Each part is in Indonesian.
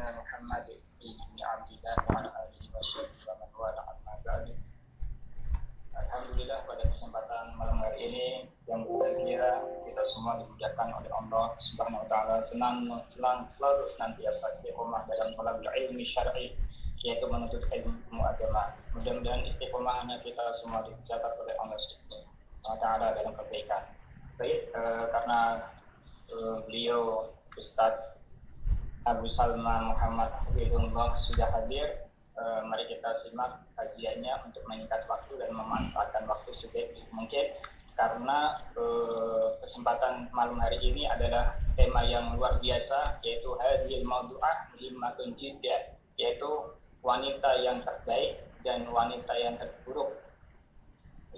نبينا محمد بن عبد الله وعلى آله وصحبه ومن والاه أما بعد Alhamdulillah pada kesempatan malam hari ini yang berbahagia kita semua dimudahkan oleh Allah Subhanahu wa taala senang senang selalu senantiasa istiqomah dalam talabul ilmi syar'i yaitu menuntut ilmu agama. Mudah-mudahan istiqomahnya kita semua dicatat oleh Allah Subhanahu wa taala dalam kebaikan. Baik, eh, karena eh, beliau Ustadz Abu Salma Muhammad Hafizullah sudah hadir. E, mari kita simak kajiannya untuk meningkat waktu dan memanfaatkan waktu sebaik mungkin karena e, kesempatan malam hari ini adalah tema yang luar biasa yaitu hadhil mawdu'ah muhimmatun jiddah yaitu wanita yang terbaik dan wanita yang terburuk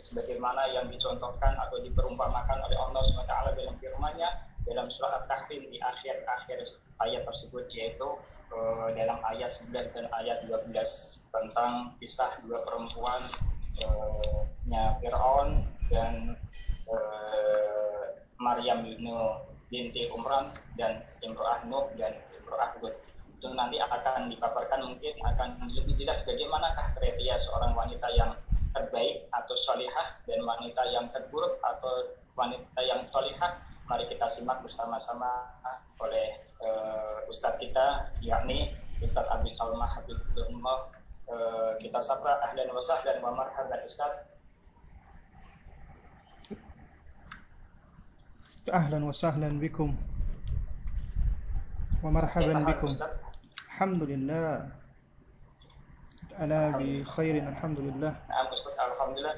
sebagaimana yang dicontohkan atau diperumpamakan oleh Allah SWT dalam firman-Nya dalam surah At-Tahrim di akhir-akhir ayat tersebut yaitu uh, dalam ayat 9 dan ayat 12 tentang kisah dua perempuan uh, nya Fir'aun dan uh, Maryam binti Umran dan Imro'ah Nuh dan Imro'ah Hud. Itu nanti akan dipaparkan mungkin akan lebih jelas bagaimanakah kriteria seorang wanita yang terbaik atau solihah dan wanita yang terburuk atau wanita yang solihah mari kita simak bersama-sama oleh uh, Ustadz kita yakni Ustadz Abi Salma Habibullah. Uh, kita sapa ahlan wasah dan wa marhaban Ustadz. Ahlan wa sahlan bikum. Wa marhaban bikum. Alhamdulillah. Ala bi khairin Alhamdulillah. Nah, alhamdulillah.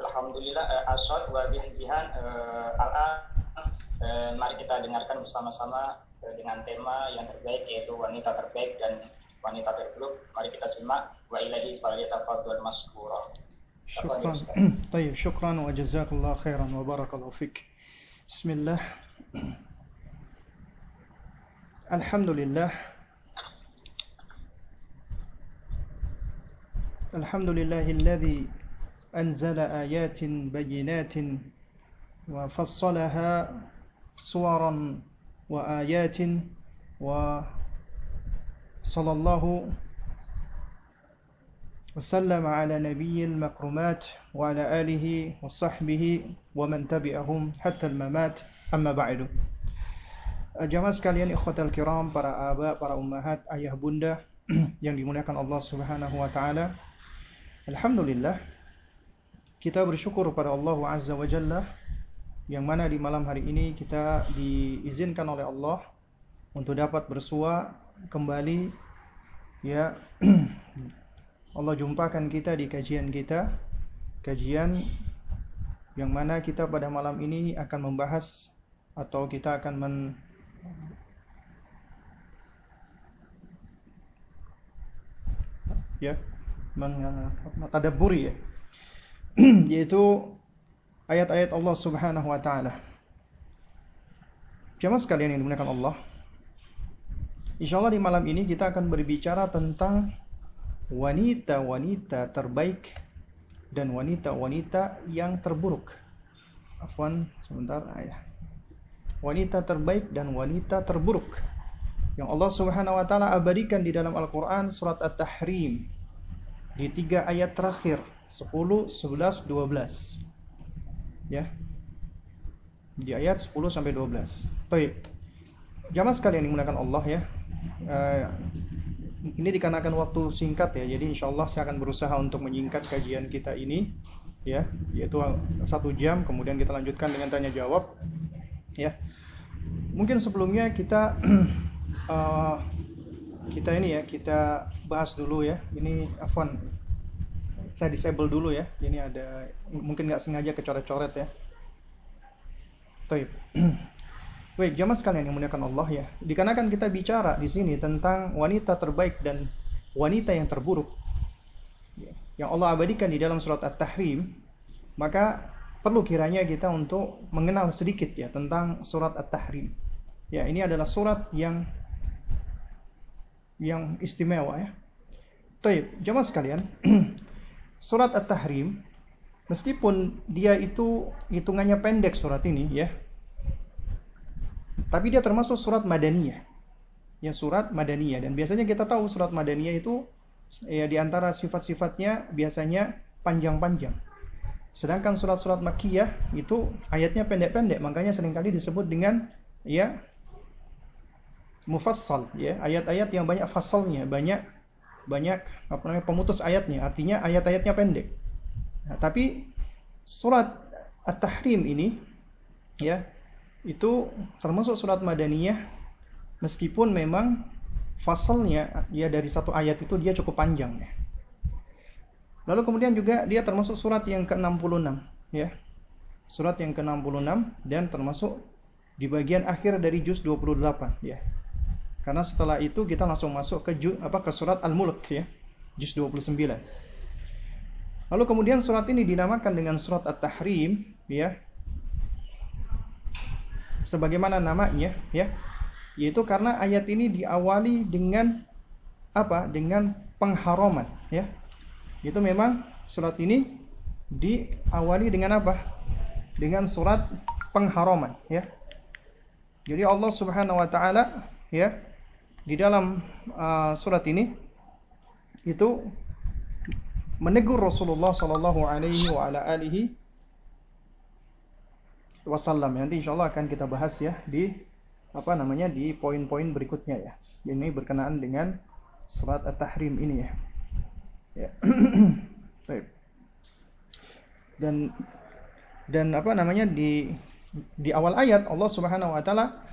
Alhamdulillah uh, Aswad wa Jihan uh, al uh, mari kita dengarkan bersama-sama uh, dengan tema yang terbaik yaitu wanita terbaik dan wanita terburuk. Mari kita simak wa ilahi falyatafaddal maskura. شكرا طيب شكرا وجزاك الله خيرا وبارك الله فيك بسم الله الحمد لله الحمد لله الذي أنزل آيات بينات وفصلها صورا وآيات وصلى الله وسلم على نبي المكرمات وعلى آله وصحبه ومن تبعهم حتى الممات أما بعد Jamaah sekalian ikhwatal kiram, para aba, para ummahat, ayah bunda yang dimuliakan Allah Subhanahu wa taala. Alhamdulillah kita bersyukur pada Allah Azza wa Jalla yang mana di malam hari ini kita diizinkan oleh Allah untuk dapat bersua kembali ya. Allah jumpakan kita di kajian kita. Kajian yang mana kita pada malam ini akan membahas atau kita akan men ya mentadaburi ya yaitu ayat-ayat Allah Subhanahu wa taala. Jemaah sekalian yang dimuliakan Allah. Insyaallah di malam ini kita akan berbicara tentang wanita-wanita terbaik dan wanita-wanita yang terburuk. Afwan, sebentar ayah. Wanita terbaik dan wanita terburuk yang Allah Subhanahu wa taala abadikan di dalam Al-Qur'an surat At-Tahrim di tiga ayat terakhir 10, 11, 12 ya. Di ayat 10 sampai 12 Baik. Jamaah sekalian dimulakan Allah ya. Uh, ini dikarenakan waktu singkat ya. Jadi insya Allah saya akan berusaha untuk menyingkat kajian kita ini ya. Yaitu satu jam kemudian kita lanjutkan dengan tanya jawab ya. Mungkin sebelumnya kita uh, kita ini ya kita bahas dulu ya. Ini Afwan saya disable dulu ya ini ada mungkin nggak sengaja kecoret-coret ya Taib. Baik, jamaah sekalian yang muliakan Allah ya. Dikarenakan kita bicara di sini tentang wanita terbaik dan wanita yang terburuk ya, yang Allah abadikan di dalam surat At-Tahrim, maka perlu kiranya kita untuk mengenal sedikit ya tentang surat At-Tahrim. Ya, ini adalah surat yang yang istimewa ya. Taib, jamaah sekalian, surat At-Tahrim meskipun dia itu hitungannya pendek surat ini ya. Tapi dia termasuk surat Madaniyah. ya surat Madaniyah dan biasanya kita tahu surat Madaniyah itu ya di antara sifat-sifatnya biasanya panjang-panjang. Sedangkan surat-surat Makkiyah itu ayatnya pendek-pendek, makanya sering kali disebut dengan ya mufassal ya, ayat-ayat yang banyak fasalnya, banyak banyak apa namanya pemutus ayatnya, artinya ayat-ayatnya pendek. Nah, tapi surat At-Tahrim ini ya itu termasuk surat Madaniyah meskipun memang fasalnya ya dari satu ayat itu dia cukup panjang ya. Lalu kemudian juga dia termasuk surat yang ke-66 ya. Surat yang ke-66 dan termasuk di bagian akhir dari juz 28 ya. Karena setelah itu kita langsung masuk ke apa ke surat Al-Mulk ya. Juz 29. Lalu kemudian surat ini dinamakan dengan surat At-Tahrim ya. Sebagaimana namanya ya, yaitu karena ayat ini diawali dengan apa? Dengan pengharaman ya itu memang surat ini diawali dengan apa? Dengan surat pengharaman ya. Jadi Allah Subhanahu wa taala ya di dalam uh, surat ini itu menegur Rasulullah sallallahu alaihi wa ala alihi wasallam. Nanti insyaallah akan kita bahas ya di apa namanya di poin-poin berikutnya ya. Ini berkenaan dengan surat At-Tahrim ini ya. Ya. dan dan apa namanya di di awal ayat Allah Subhanahu wa taala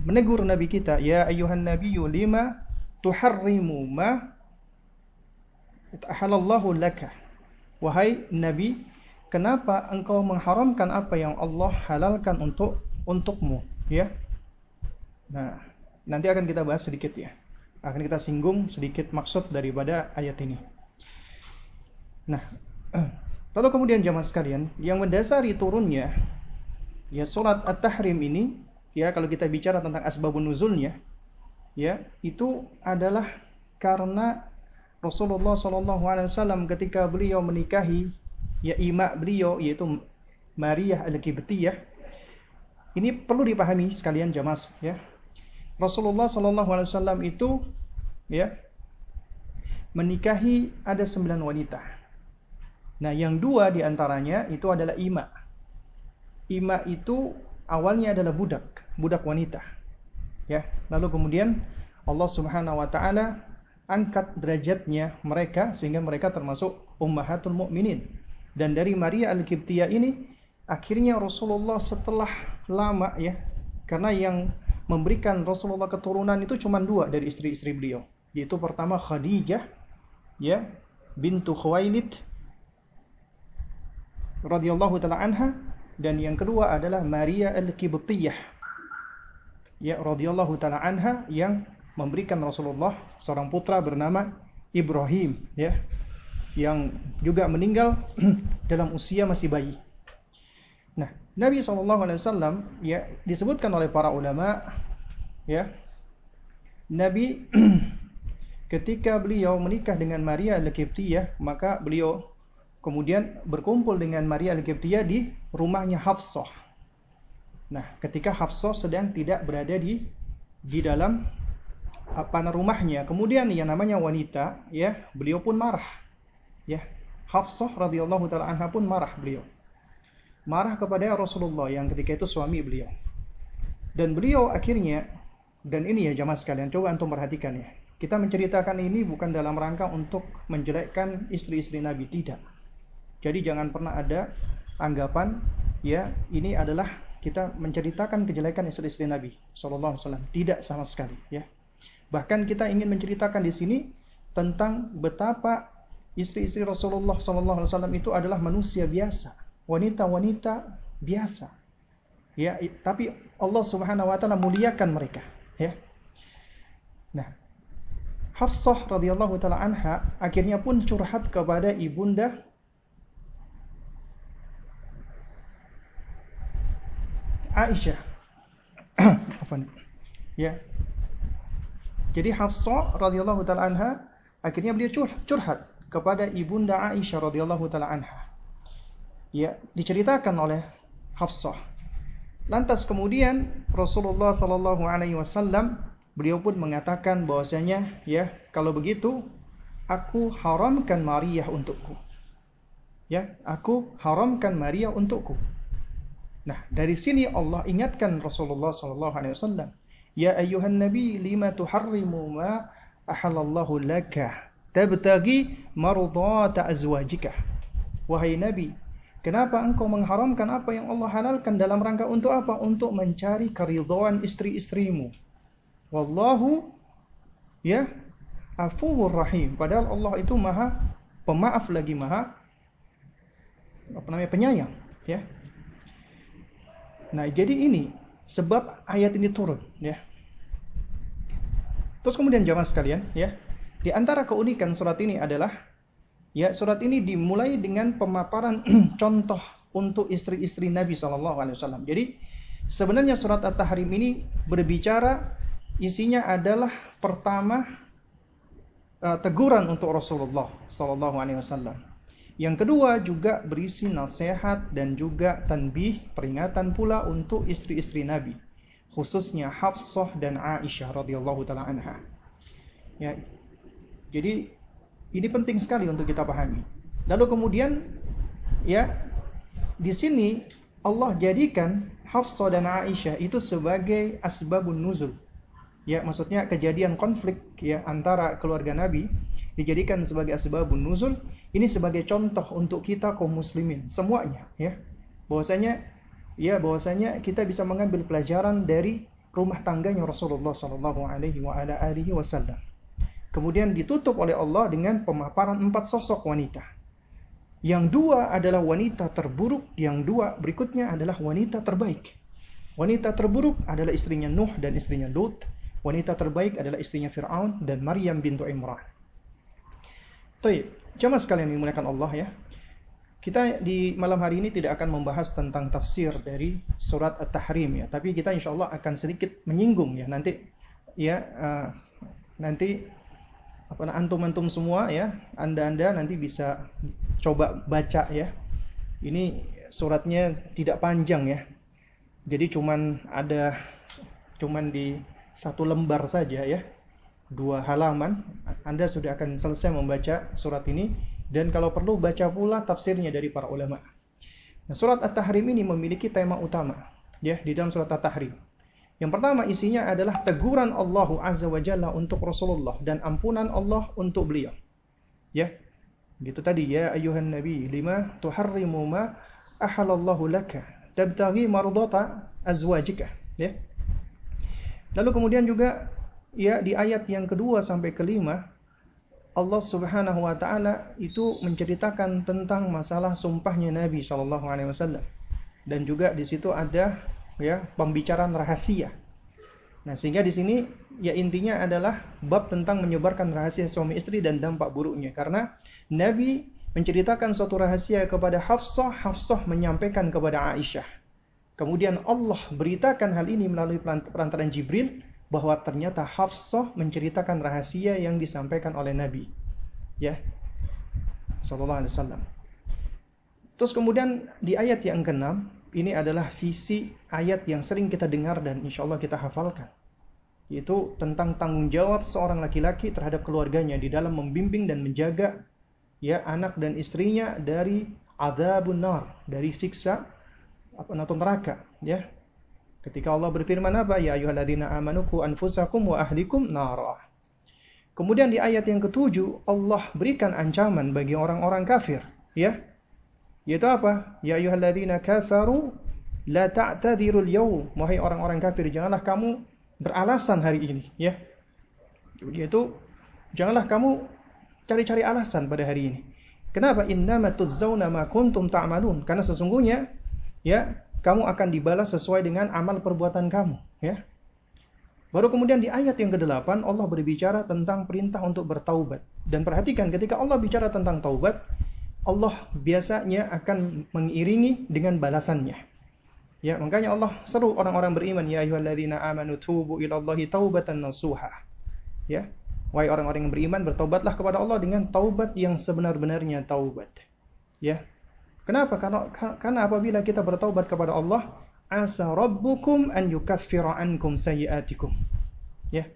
menegur nabi kita, ya ayuhan nabiyyu lima tuharrimu ma ahalallahu laka. Wahai nabi, kenapa engkau mengharamkan apa yang Allah halalkan untuk untukmu, ya? Nah, nanti akan kita bahas sedikit ya akan kita singgung sedikit maksud daripada ayat ini. Nah, lalu kemudian jamaah sekalian, yang mendasari turunnya ya surat At-Tahrim ini, ya kalau kita bicara tentang asbabun nuzulnya, ya itu adalah karena Rasulullah Wasallam ketika beliau menikahi ya ima beliau yaitu Maria al-Kibtiyah ini perlu dipahami sekalian jamaah ya Rasulullah Wasallam itu ya menikahi ada sembilan wanita. Nah, yang dua di antaranya itu adalah ima. Ima itu awalnya adalah budak, budak wanita. Ya, lalu kemudian Allah Subhanahu Wa Taala angkat derajatnya mereka sehingga mereka termasuk ummahatul mukminin. Dan dari Maria Al-Kiptiyah ini akhirnya Rasulullah setelah lama ya karena yang memberikan Rasulullah keturunan itu cuma dua dari istri-istri beliau. Yaitu pertama Khadijah, ya, bintu Khuwailid radhiyallahu taala anha dan yang kedua adalah Maria al-Qibtiyah ya radhiyallahu taala anha yang memberikan Rasulullah seorang putra bernama Ibrahim ya. Yang juga meninggal dalam usia masih bayi. Nah, Nabi SAW ya disebutkan oleh para ulama ya. Nabi ketika beliau menikah dengan Maria Al-Qibtiyah maka beliau kemudian berkumpul dengan Maria Al-Qibtiyah di rumahnya Hafsah. Nah, ketika Hafsah sedang tidak berada di di dalam apa rumahnya, kemudian yang namanya wanita ya, beliau pun marah. Ya, Hafsah radhiyallahu taala anha pun marah beliau marah kepada Rasulullah yang ketika itu suami beliau. Dan beliau akhirnya, dan ini ya jamaah sekalian, coba antum perhatikan ya. Kita menceritakan ini bukan dalam rangka untuk menjelekkan istri-istri Nabi, tidak. Jadi jangan pernah ada anggapan ya ini adalah kita menceritakan kejelekan istri-istri Nabi Shallallahu Alaihi Wasallam. Tidak sama sekali ya. Bahkan kita ingin menceritakan di sini tentang betapa istri-istri Rasulullah Shallallahu Alaihi Wasallam itu adalah manusia biasa wanita-wanita biasa. Ya, tapi Allah Subhanahu wa taala muliakan mereka, ya. Nah, Hafsah radhiyallahu taala anha akhirnya pun curhat kepada ibunda Aisyah. Afan. ya. Jadi Hafsah radhiyallahu taala anha akhirnya beliau curhat kepada ibunda Aisyah radhiyallahu taala anha ya diceritakan oleh Hafsah. Lantas kemudian Rasulullah Shallallahu Alaihi Wasallam beliau pun mengatakan bahwasanya ya kalau begitu aku haramkan Maria untukku. Ya, aku haramkan Maria untukku. Nah, dari sini Allah ingatkan Rasulullah sallallahu alaihi wasallam, "Ya ayuhan nabi, lima tuharrimu ma ahallallahu laka tabtagi mardata azwajika." Wahai nabi, kenapa engkau mengharamkan apa yang Allah halalkan dalam rangka untuk apa? Untuk mencari keridhaan istri-istrimu. Wallahu ya afuwur rahim. Padahal Allah itu maha pemaaf lagi maha apa namanya penyayang, ya. Nah, jadi ini sebab ayat ini turun, ya. Terus kemudian jamaah sekalian, ya. Di antara keunikan surat ini adalah ya surat ini dimulai dengan pemaparan contoh untuk istri-istri Nabi wasallam. Jadi sebenarnya surat At-Tahrim ini berbicara isinya adalah pertama uh, teguran untuk Rasulullah Wasallam. Yang kedua juga berisi nasihat dan juga tanbih peringatan pula untuk istri-istri Nabi, khususnya Hafsah dan Aisyah radhiyallahu taala anha. Ya. Jadi ini penting sekali untuk kita pahami. Lalu kemudian ya di sini Allah jadikan Hafsah dan Aisyah itu sebagai asbabun nuzul ya maksudnya kejadian konflik ya antara keluarga Nabi dijadikan sebagai asbabun nuzul ini sebagai contoh untuk kita kaum muslimin semuanya ya. Bahwasanya ya bahwasanya kita bisa mengambil pelajaran dari rumah tangganya Rasulullah Shallallahu alaihi wasallam. Kemudian ditutup oleh Allah dengan pemaparan empat sosok wanita. Yang dua adalah wanita terburuk yang dua berikutnya adalah wanita terbaik. Wanita terburuk adalah istrinya Nuh dan istrinya Lut. Wanita terbaik adalah istrinya Fir'aun dan Maryam bintu Imran. Baik, jamaah sekalian yang dimuliakan Allah ya. Kita di malam hari ini tidak akan membahas tentang tafsir dari surat At-Tahrim ya, tapi kita insya Allah akan sedikit menyinggung ya nanti ya uh, nanti apa antum-antum semua ya, Anda-anda nanti bisa coba baca ya. Ini suratnya tidak panjang ya. Jadi cuman ada cuman di satu lembar saja ya dua halaman Anda sudah akan selesai membaca surat ini dan kalau perlu baca pula tafsirnya dari para ulama. Nah, surat At-Tahrim ini memiliki tema utama ya di dalam surat At-Tahrim. Yang pertama isinya adalah teguran Allah Azza wa Jalla untuk Rasulullah dan ampunan Allah untuk beliau. Ya. Gitu tadi ya ayuhan nabi lima tuharrimu ma ahalallahu laka tabtaghi mardata azwajika ya. Lalu kemudian juga ya di ayat yang kedua sampai kelima Allah Subhanahu wa taala itu menceritakan tentang masalah sumpahnya Nabi Shallallahu alaihi wasallam. Dan juga di situ ada ya pembicaraan rahasia. Nah, sehingga di sini ya intinya adalah bab tentang menyebarkan rahasia suami istri dan dampak buruknya karena Nabi menceritakan suatu rahasia kepada Hafsah, Hafsah menyampaikan kepada Aisyah. Kemudian Allah beritakan hal ini melalui perantaran Jibril bahwa ternyata Hafsah menceritakan rahasia yang disampaikan oleh Nabi. Ya. Sallallahu alaihi wasallam. Terus kemudian di ayat yang ke-6 ini adalah visi ayat yang sering kita dengar dan insya Allah kita hafalkan. Yaitu tentang tanggung jawab seorang laki-laki terhadap keluarganya di dalam membimbing dan menjaga ya anak dan istrinya dari adabun nar, dari siksa apa neraka ya ketika Allah berfirman apa? Ya ayyuhalladzina amanu qu anfusakum wa ahlikum nara kemudian di ayat yang ketujuh Allah berikan ancaman bagi orang-orang kafir ya. Yaitu apa? Ya ayyuhalladzina kafaru la ta'tadiru al-yawm wahai orang-orang kafir janganlah kamu beralasan hari ini ya. Yaitu janganlah kamu cari-cari alasan pada hari ini. Kenapa? Innama tudzawna ma kuntum ta'malun. Karena sesungguhnya ya kamu akan dibalas sesuai dengan amal perbuatan kamu ya Baru kemudian di ayat yang ke-8 Allah berbicara tentang perintah untuk bertaubat. Dan perhatikan ketika Allah bicara tentang taubat, Allah biasanya akan mengiringi dengan balasannya. Ya, makanya Allah seru orang-orang beriman, ya ayyuhalladzina amanu tubu ilallahi taubatan nasuha. Ya. Wahai orang-orang yang beriman, bertaubatlah kepada Allah dengan taubat yang sebenar-benarnya taubat. Ya. Kenapa? Karena, karena apabila kita bertaubat kepada Allah, asa rabbukum an yukaffira ankum sayyiatikum. Ya.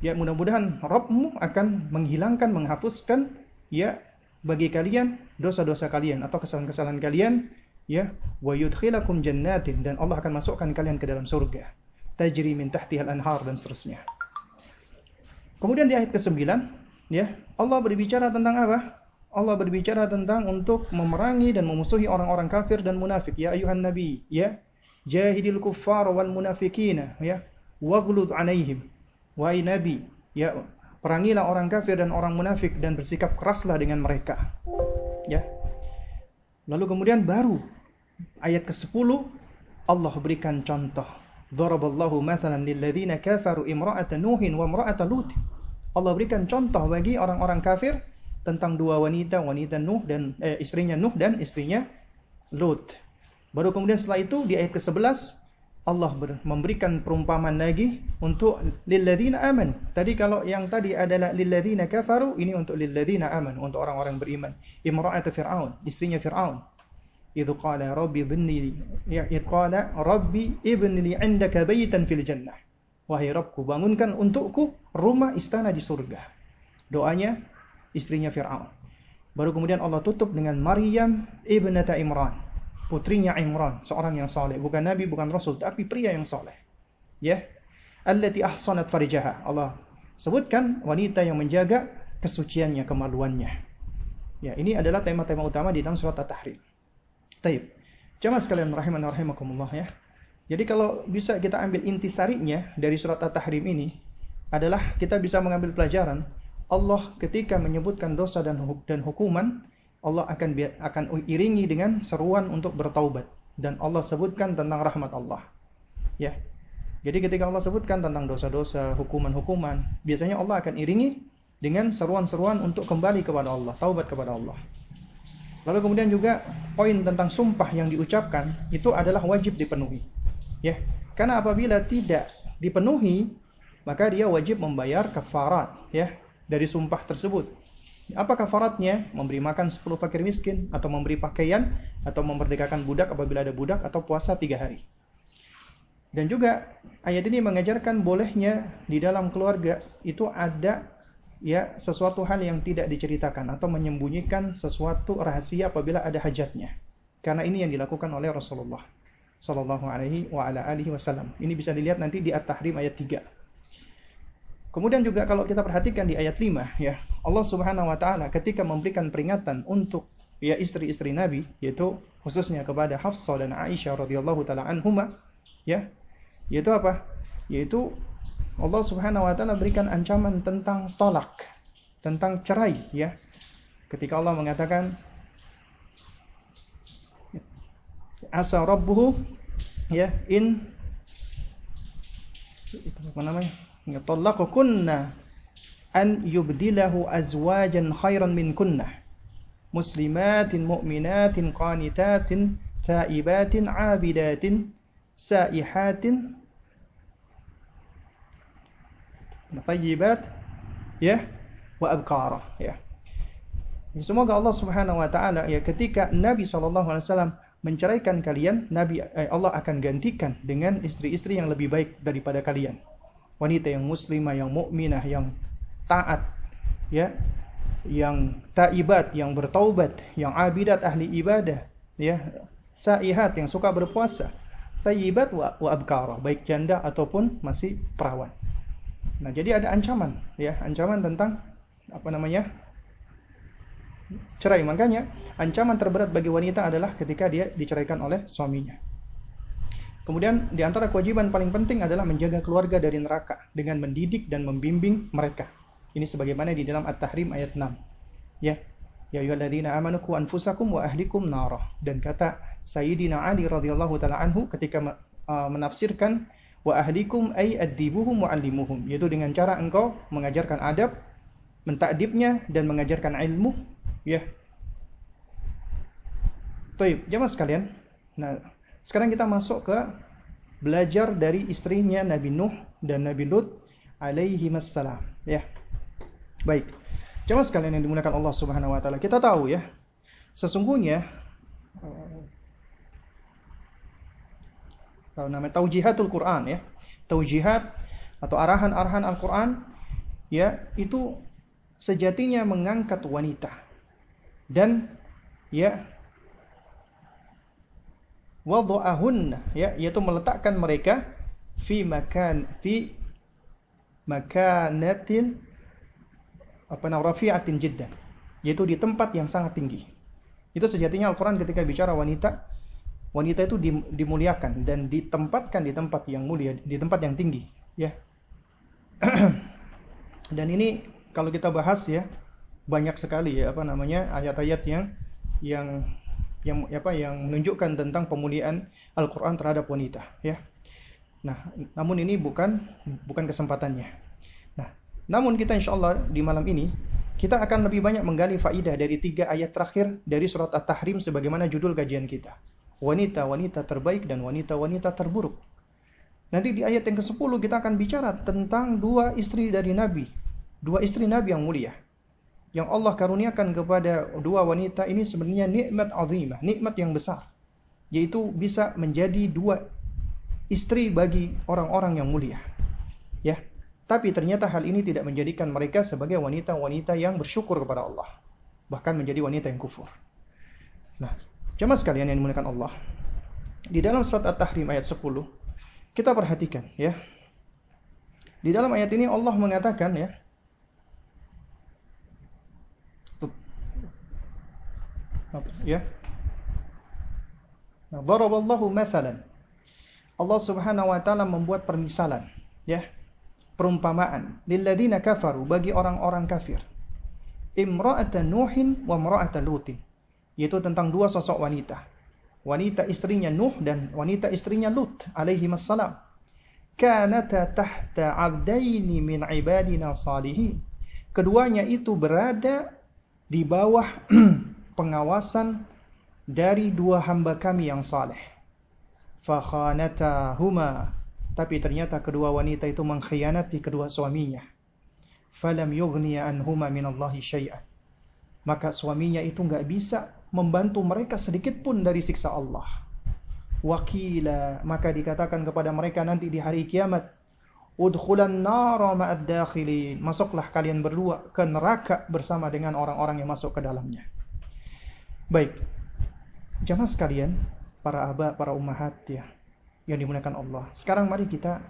Ya, mudah-mudahan Rabbmu akan menghilangkan, menghapuskan ya bagi kalian dosa-dosa kalian atau kesalahan-kesalahan kalian ya wa yudkhilakum jannatin dan Allah akan masukkan kalian ke dalam surga tajri min tahtiha al-anhar dan seterusnya. Kemudian di ayat ke-9 ya Allah berbicara tentang apa? Allah berbicara tentang untuk memerangi dan memusuhi orang-orang kafir dan munafik. Ya ayuhan nabi ya. Jahidil kuffar wal munafikina ya. Waghlud alaihim. Wahai nabi ya. Perangilah orang kafir dan orang munafik dan bersikap keraslah dengan mereka ya. Lalu kemudian baru ayat ke-10 Allah berikan contoh. Daraballahu mathalan lilladzina kafaru imra'ata nuhin wa imra'ata lut. Allah berikan contoh bagi orang-orang kafir tentang dua wanita wanita Nuh dan eh, istrinya Nuh dan istrinya Lut baru kemudian setelah itu di ayat ke-11 Allah memberikan perumpamaan lagi untuk lilladzina aman. Tadi kalau yang tadi adalah lilladzina kafaru, ini untuk lilladzina aman, untuk orang-orang beriman. Imra'at Fir'aun, istrinya Fir'aun. Idh qala rabbi ibni ya idh qala rabbi ibni li 'indaka baytan fil jannah. Wahai Rabbku, bangunkan untukku rumah istana di surga. Doanya istrinya Fir'aun. Baru kemudian Allah tutup dengan Maryam ibnata Imran putrinya Imran, seorang yang soleh, bukan nabi, bukan rasul, tapi pria yang soleh. Ya, allati ahsanat farijaha. Allah sebutkan wanita yang menjaga kesuciannya, kemaluannya. Ya, ini adalah tema-tema utama di dalam surat At-Tahrim. Taib. Jamaah sekalian rahiman rahimakumullah ya. Jadi kalau bisa kita ambil intisarinya dari surat At-Tahrim ini adalah kita bisa mengambil pelajaran Allah ketika menyebutkan dosa dan hukuman Allah akan akan iringi dengan seruan untuk bertaubat dan Allah sebutkan tentang rahmat Allah. Ya. Jadi ketika Allah sebutkan tentang dosa-dosa, hukuman-hukuman, biasanya Allah akan iringi dengan seruan-seruan untuk kembali kepada Allah, taubat kepada Allah. Lalu kemudian juga poin tentang sumpah yang diucapkan itu adalah wajib dipenuhi. Ya. Karena apabila tidak dipenuhi, maka dia wajib membayar kafarat ya dari sumpah tersebut. Apa kafaratnya? Memberi makan 10 fakir miskin, atau memberi pakaian, atau memerdekakan budak apabila ada budak, atau puasa tiga hari. Dan juga ayat ini mengajarkan bolehnya di dalam keluarga itu ada ya sesuatu hal yang tidak diceritakan atau menyembunyikan sesuatu rahasia apabila ada hajatnya. Karena ini yang dilakukan oleh Rasulullah sallallahu alaihi wa ala alihi wasallam. Ini bisa dilihat nanti di At-Tahrim ayat 3. Kemudian juga kalau kita perhatikan di ayat 5 ya, Allah Subhanahu wa taala ketika memberikan peringatan untuk ya istri-istri Nabi yaitu khususnya kepada Hafsah dan Aisyah radhiyallahu taala anhuma ya, yaitu apa? Yaitu Allah Subhanahu wa taala berikan ancaman tentang tolak, tentang cerai ya. Ketika Allah mengatakan asa rabbuhu ya in apa namanya? Kunna an yubdilahu azwajan khairan min kunna muslimatin mu'minatin qanitatin taibatin abidatin saihatin tayyibat ya wa abkara ya. Semoga Allah Subhanahu wa taala ya ketika Nabi sallallahu alaihi wasallam menceraikan kalian Nabi eh, Allah akan gantikan dengan istri-istri yang lebih baik daripada kalian wanita yang muslimah, yang mukminah, yang taat, ya, yang taibat, yang bertaubat, yang abidat ahli ibadah, ya, saihat yang suka berpuasa, tayyibat wa, wa abkara, baik janda ataupun masih perawan. Nah, jadi ada ancaman, ya, ancaman tentang apa namanya? cerai. Makanya ancaman terberat bagi wanita adalah ketika dia diceraikan oleh suaminya. Kemudian di antara kewajiban paling penting adalah menjaga keluarga dari neraka dengan mendidik dan membimbing mereka. Ini sebagaimana di dalam At-Tahrim ayat 6. Ya. Ya ayyuhalladzina amanu qu anfusakum wa ahlikum narah. Dan kata Sayyidina Ali radhiyallahu taala anhu ketika uh, menafsirkan wa ahlikum ay adibuhum wa allimuhum yaitu dengan cara engkau mengajarkan adab, mentakdibnya dan mengajarkan ilmu, ya. Baik, jemaah sekalian. Nah, sekarang kita masuk ke belajar dari istrinya Nabi Nuh dan Nabi Lut alaihi wassalam. Ya. Baik. Jemaah sekalian yang dimuliakan Allah Subhanahu wa taala, kita tahu ya, sesungguhnya tahu namanya taujihatul Quran ya. Taujihat atau arahan-arahan Al-Quran ya itu sejatinya mengangkat wanita dan ya wada'ahunna ya yaitu meletakkan mereka fi makan fi makanatin apa namanya rafi'atin jiddan yaitu di tempat yang sangat tinggi. Itu sejatinya Al-Qur'an ketika bicara wanita wanita itu dimuliakan dan ditempatkan di tempat yang mulia di tempat yang tinggi ya. Dan ini kalau kita bahas ya banyak sekali ya apa namanya ayat-ayat yang yang yang apa yang menunjukkan tentang pemuliaan Al-Qur'an terhadap wanita ya. Nah, namun ini bukan bukan kesempatannya. Nah, namun kita insya Allah di malam ini kita akan lebih banyak menggali faidah dari tiga ayat terakhir dari surat At-Tahrim sebagaimana judul kajian kita. Wanita-wanita terbaik dan wanita-wanita terburuk. Nanti di ayat yang ke-10 kita akan bicara tentang dua istri dari Nabi. Dua istri Nabi yang mulia yang Allah karuniakan kepada dua wanita ini sebenarnya nikmat azimah, nikmat yang besar. Yaitu bisa menjadi dua istri bagi orang-orang yang mulia. Ya. Tapi ternyata hal ini tidak menjadikan mereka sebagai wanita-wanita yang bersyukur kepada Allah. Bahkan menjadi wanita yang kufur. Nah, jemaah sekalian yang dimuliakan Allah. Di dalam surat At-Tahrim ayat 10, kita perhatikan ya. Di dalam ayat ini Allah mengatakan ya, ya. Nah, Daraballahu mathalan. Allah Subhanahu wa taala membuat permisalan ya. Perumpamaan. Lilladzina kafaru bagi orang-orang kafir. Imra'ata nuhin wa imra'ata lutin. Yaitu tentang dua sosok wanita. Wanita istrinya Nuh dan wanita istrinya Lut alaihi wassalam kanata tahta abdaini min ibadina salihin. Keduanya itu berada di bawah pengawasan dari dua hamba kami yang saleh. Fakhanatahuma. Tapi ternyata kedua wanita itu mengkhianati kedua suaminya. Falam yughniya anhuma minallahi syai'an. Maka suaminya itu nggak bisa membantu mereka sedikit pun dari siksa Allah. Wakila, maka dikatakan kepada mereka nanti di hari kiamat, Udkhulan nara ma'ad dakhilin. Masuklah kalian berdua ke neraka bersama dengan orang-orang yang masuk ke dalamnya. Baik, jamaah sekalian, para abah, para ummahat ya, yang dimuliakan Allah. Sekarang mari kita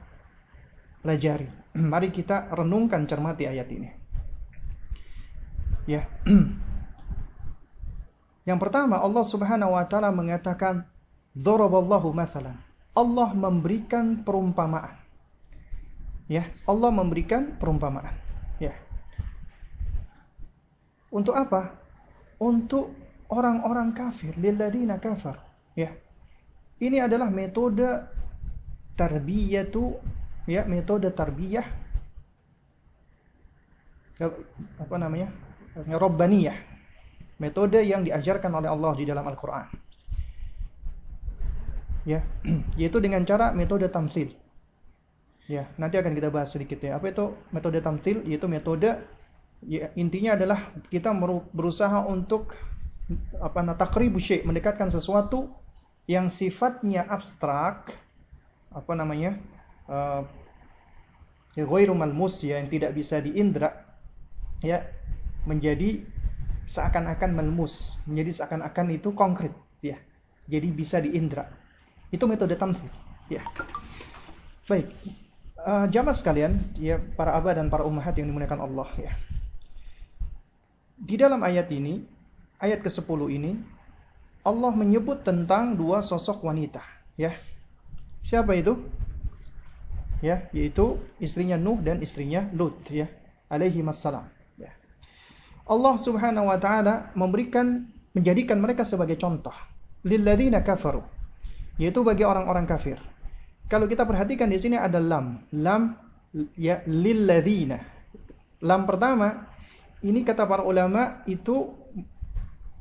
pelajari, mari kita renungkan cermati ayat ini. Ya, yang pertama Allah Subhanahu Wa Taala mengatakan, "Doroballahu mathalan." Allah memberikan perumpamaan. Ya, Allah memberikan perumpamaan. Ya. Untuk apa? Untuk orang-orang kafir, lilladzina kafar. Ya. Ini adalah metode tarbiyatu ya, metode tarbiyah apa namanya? Rabbaniyah. Metode yang diajarkan oleh Allah di dalam Al-Qur'an. Ya, yaitu dengan cara metode tamsil. Ya, nanti akan kita bahas sedikit ya. Apa itu metode tamsil? Yaitu metode ya, intinya adalah kita berusaha untuk apa takribu syai mendekatkan sesuatu yang sifatnya abstrak apa namanya uh, malmus ya yang tidak bisa diindra ya menjadi seakan-akan melmus menjadi seakan-akan itu konkret ya jadi bisa diindra. Itu metode tamsil ya. Baik uh, jamaah sekalian ya para abah dan para ummahat yang dimuliakan Allah ya. Di dalam ayat ini ayat ke-10 ini Allah menyebut tentang dua sosok wanita, ya. Siapa itu? Ya, yaitu istrinya Nuh dan istrinya Lut, ya. Alaihi wassalam, ya. Allah Subhanahu wa taala memberikan menjadikan mereka sebagai contoh lilladzina kafaru, yaitu bagi orang-orang kafir. Kalau kita perhatikan di sini ada lam, lam ya lilladzina. Lam pertama ini kata para ulama itu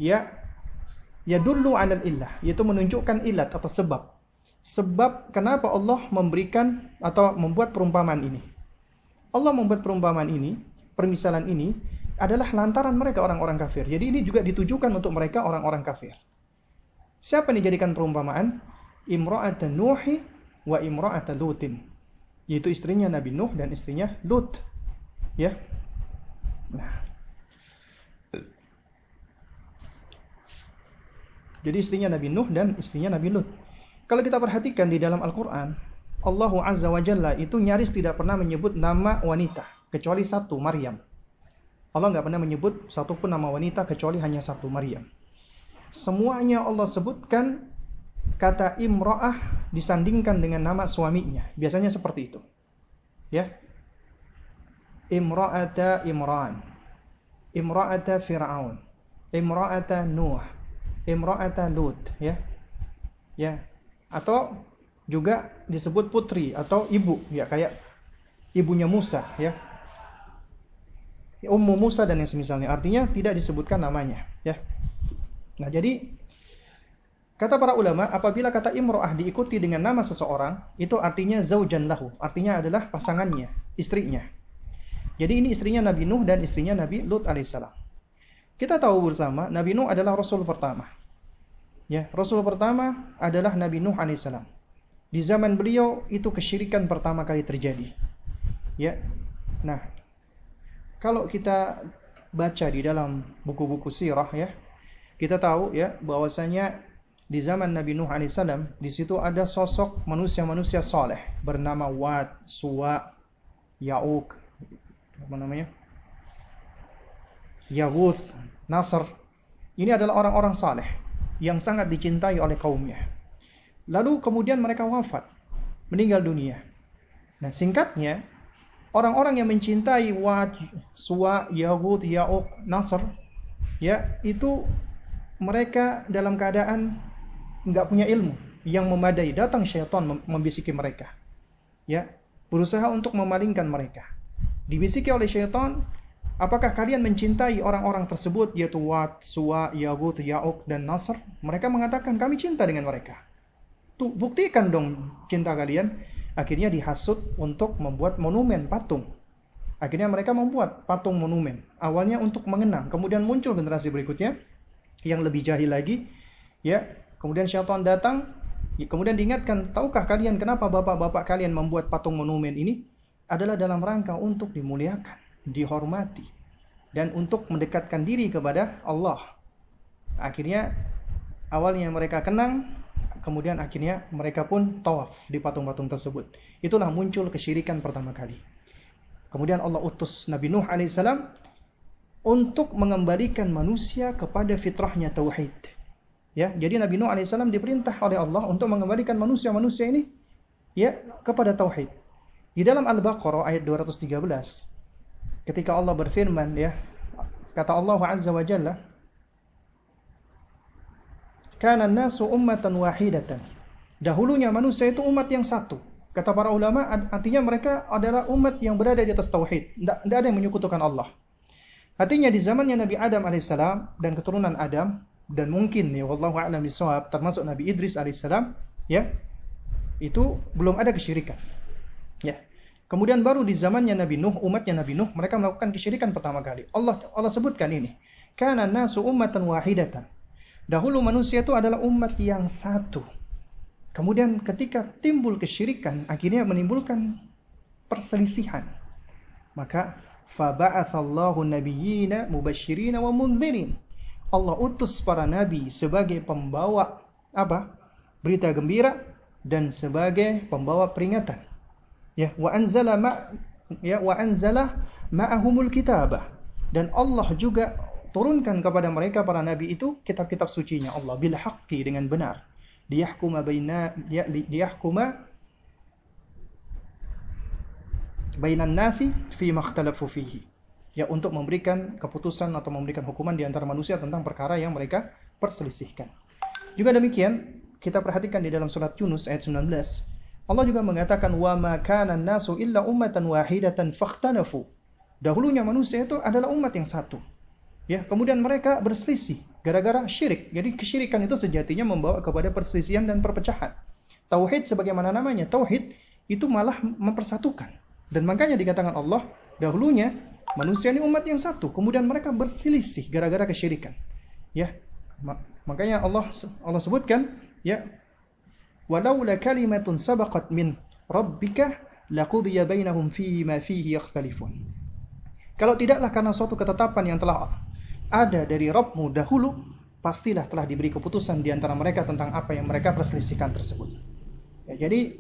ya ya dulu alal illah yaitu menunjukkan ilat atau sebab. Sebab kenapa Allah memberikan atau membuat perumpamaan ini? Allah membuat perumpamaan ini permisalan ini adalah lantaran mereka orang-orang kafir. Jadi ini juga ditujukan untuk mereka orang-orang kafir. Siapa yang dijadikan perumpamaan? Imra'at nuhi wa imra'at lutin. Yaitu istrinya Nabi Nuh dan istrinya Lut. Ya. Nah. Jadi istrinya Nabi Nuh dan istrinya Nabi Lut. Kalau kita perhatikan di dalam Al-Qur'an, Allah Azza wa Jalla itu nyaris tidak pernah menyebut nama wanita kecuali satu Maryam. Allah nggak pernah menyebut satupun nama wanita kecuali hanya satu Maryam. Semuanya Allah sebutkan kata imro'ah disandingkan dengan nama suaminya. Biasanya seperti itu. Ya. Imro'ata Imran. Imro'ata Fir'aun. Imro'ata Nuh. Imro'ata Lut. Ya. Ya. Atau juga disebut putri atau ibu. Ya kayak ibunya Musa. Ya. Ummu Musa dan yang semisalnya. Artinya tidak disebutkan namanya. Ya. Nah jadi Kata para ulama, apabila kata imro'ah diikuti dengan nama seseorang, itu artinya zaujan lahu. Artinya adalah pasangannya, istrinya. Jadi ini istrinya Nabi Nuh dan istrinya Nabi Lut alaihissalam. Kita tahu bersama, Nabi Nuh adalah Rasul pertama. Ya, Rasul pertama adalah Nabi Nuh alaihissalam. Di zaman beliau itu kesyirikan pertama kali terjadi. Ya, nah, kalau kita baca di dalam buku-buku sirah ya, kita tahu ya bahwasanya di zaman Nabi Nuh alaihissalam di situ ada sosok manusia-manusia soleh bernama Wad, Suwa, Ya'uk, apa namanya? Yaguth, Nasr. Ini adalah orang-orang saleh yang sangat dicintai oleh kaumnya. Lalu kemudian mereka wafat, meninggal dunia. Nah, singkatnya, orang-orang yang mencintai Wad, Suwa, Yaguth, Ya'uk, Nasr, ya, itu mereka dalam keadaan nggak punya ilmu yang memadai, datang syaitan membisiki mereka. Ya, berusaha untuk memalingkan mereka. Dibisiki oleh syaitan, apakah kalian mencintai orang-orang tersebut yaitu Wat, Suwa, Yagut, Ya'uk dan Nasr? Mereka mengatakan kami cinta dengan mereka. Tuh, buktikan dong cinta kalian. Akhirnya dihasut untuk membuat monumen patung. Akhirnya mereka membuat patung monumen. Awalnya untuk mengenang, kemudian muncul generasi berikutnya yang lebih jahil lagi, ya Kemudian syaitan datang, kemudian diingatkan, tahukah kalian kenapa bapak-bapak kalian membuat patung monumen ini? Adalah dalam rangka untuk dimuliakan, dihormati, dan untuk mendekatkan diri kepada Allah. Akhirnya awalnya mereka kenang, kemudian akhirnya mereka pun tawaf di patung-patung tersebut. Itulah muncul kesyirikan pertama kali. Kemudian Allah utus Nabi Nuh alaihissalam untuk mengembalikan manusia kepada fitrahnya tauhid Ya, jadi Nabi Nuh alaihissalam diperintah oleh Allah untuk mengembalikan manusia-manusia ini ya kepada tauhid. Di dalam Al-Baqarah ayat 213 ketika Allah berfirman ya kata Allah Azza wa Jalla Kana nasu ummatan wahidatan. Dahulunya manusia itu umat yang satu. Kata para ulama artinya mereka adalah umat yang berada di atas tauhid. Tidak ada yang menyekutukan Allah. Artinya di zamannya Nabi Adam alaihissalam dan keturunan Adam dan mungkin ya wallahu a'lam bishawab termasuk Nabi Idris alaihissalam ya itu belum ada kesyirikan. Ya. Kemudian baru di zamannya Nabi Nuh, umatnya Nabi Nuh, mereka melakukan kesyirikan pertama kali. Allah Allah sebutkan ini. Kana nasu ummatan wahidatan. Dahulu manusia itu adalah umat yang satu. Kemudian ketika timbul kesyirikan, akhirnya menimbulkan perselisihan. Maka faba'athallahu nabiyyina mubashirina wa mundhirin. Allah utus para nabi sebagai pembawa apa? Berita gembira dan sebagai pembawa peringatan. Ya, wa anzala ma ya wa anzala ma'ahumul kitabah. Dan Allah juga turunkan kepada mereka para nabi itu kitab-kitab sucinya Allah bil haqqi dengan benar. Liyahkuma baina ya, liyahkuma bainan nasi fi makhtalafu fihi ya untuk memberikan keputusan atau memberikan hukuman di antara manusia tentang perkara yang mereka perselisihkan. Juga demikian, kita perhatikan di dalam surat Yunus ayat 19, Allah juga mengatakan wa ma kana nasu illa ummatan wahidatan fakhtalafu. Dahulunya manusia itu adalah umat yang satu. Ya, kemudian mereka berselisih gara-gara syirik. Jadi kesyirikan itu sejatinya membawa kepada perselisihan dan perpecahan. Tauhid sebagaimana namanya, tauhid itu malah mempersatukan. Dan makanya dikatakan Allah, dahulunya Manusia ini umat yang satu, kemudian mereka berselisih gara-gara kesyirikan. Ya. Makanya Allah Allah sebutkan ya walaula kalimatun sabaqat min rabbika laqudiya bainahum fi ma fihi yakhtalifun. Kalau tidaklah karena suatu ketetapan yang telah ada dari Rabbmu dahulu, pastilah telah diberi keputusan di antara mereka tentang apa yang mereka perselisihkan tersebut. Ya, jadi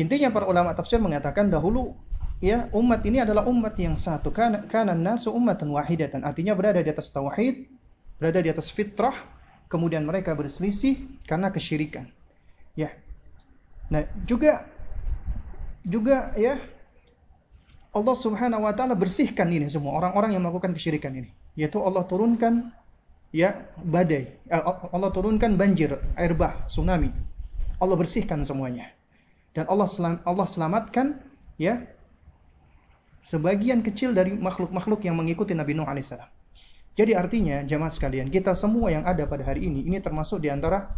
intinya para ulama tafsir mengatakan dahulu ya umat ini adalah umat yang satu karena karena nasu ummatan wahidatan artinya berada di atas tauhid berada di atas fitrah kemudian mereka berselisih karena kesyirikan ya. Nah juga juga ya Allah Subhanahu wa taala bersihkan ini semua orang-orang yang melakukan kesyirikan ini yaitu Allah turunkan ya badai eh, Allah turunkan banjir air bah tsunami. Allah bersihkan semuanya. Dan Allah selam, Allah selamatkan ya sebagian kecil dari makhluk-makhluk yang mengikuti Nabi Nuh alaihissalam. Jadi artinya jamaah sekalian, kita semua yang ada pada hari ini ini termasuk di antara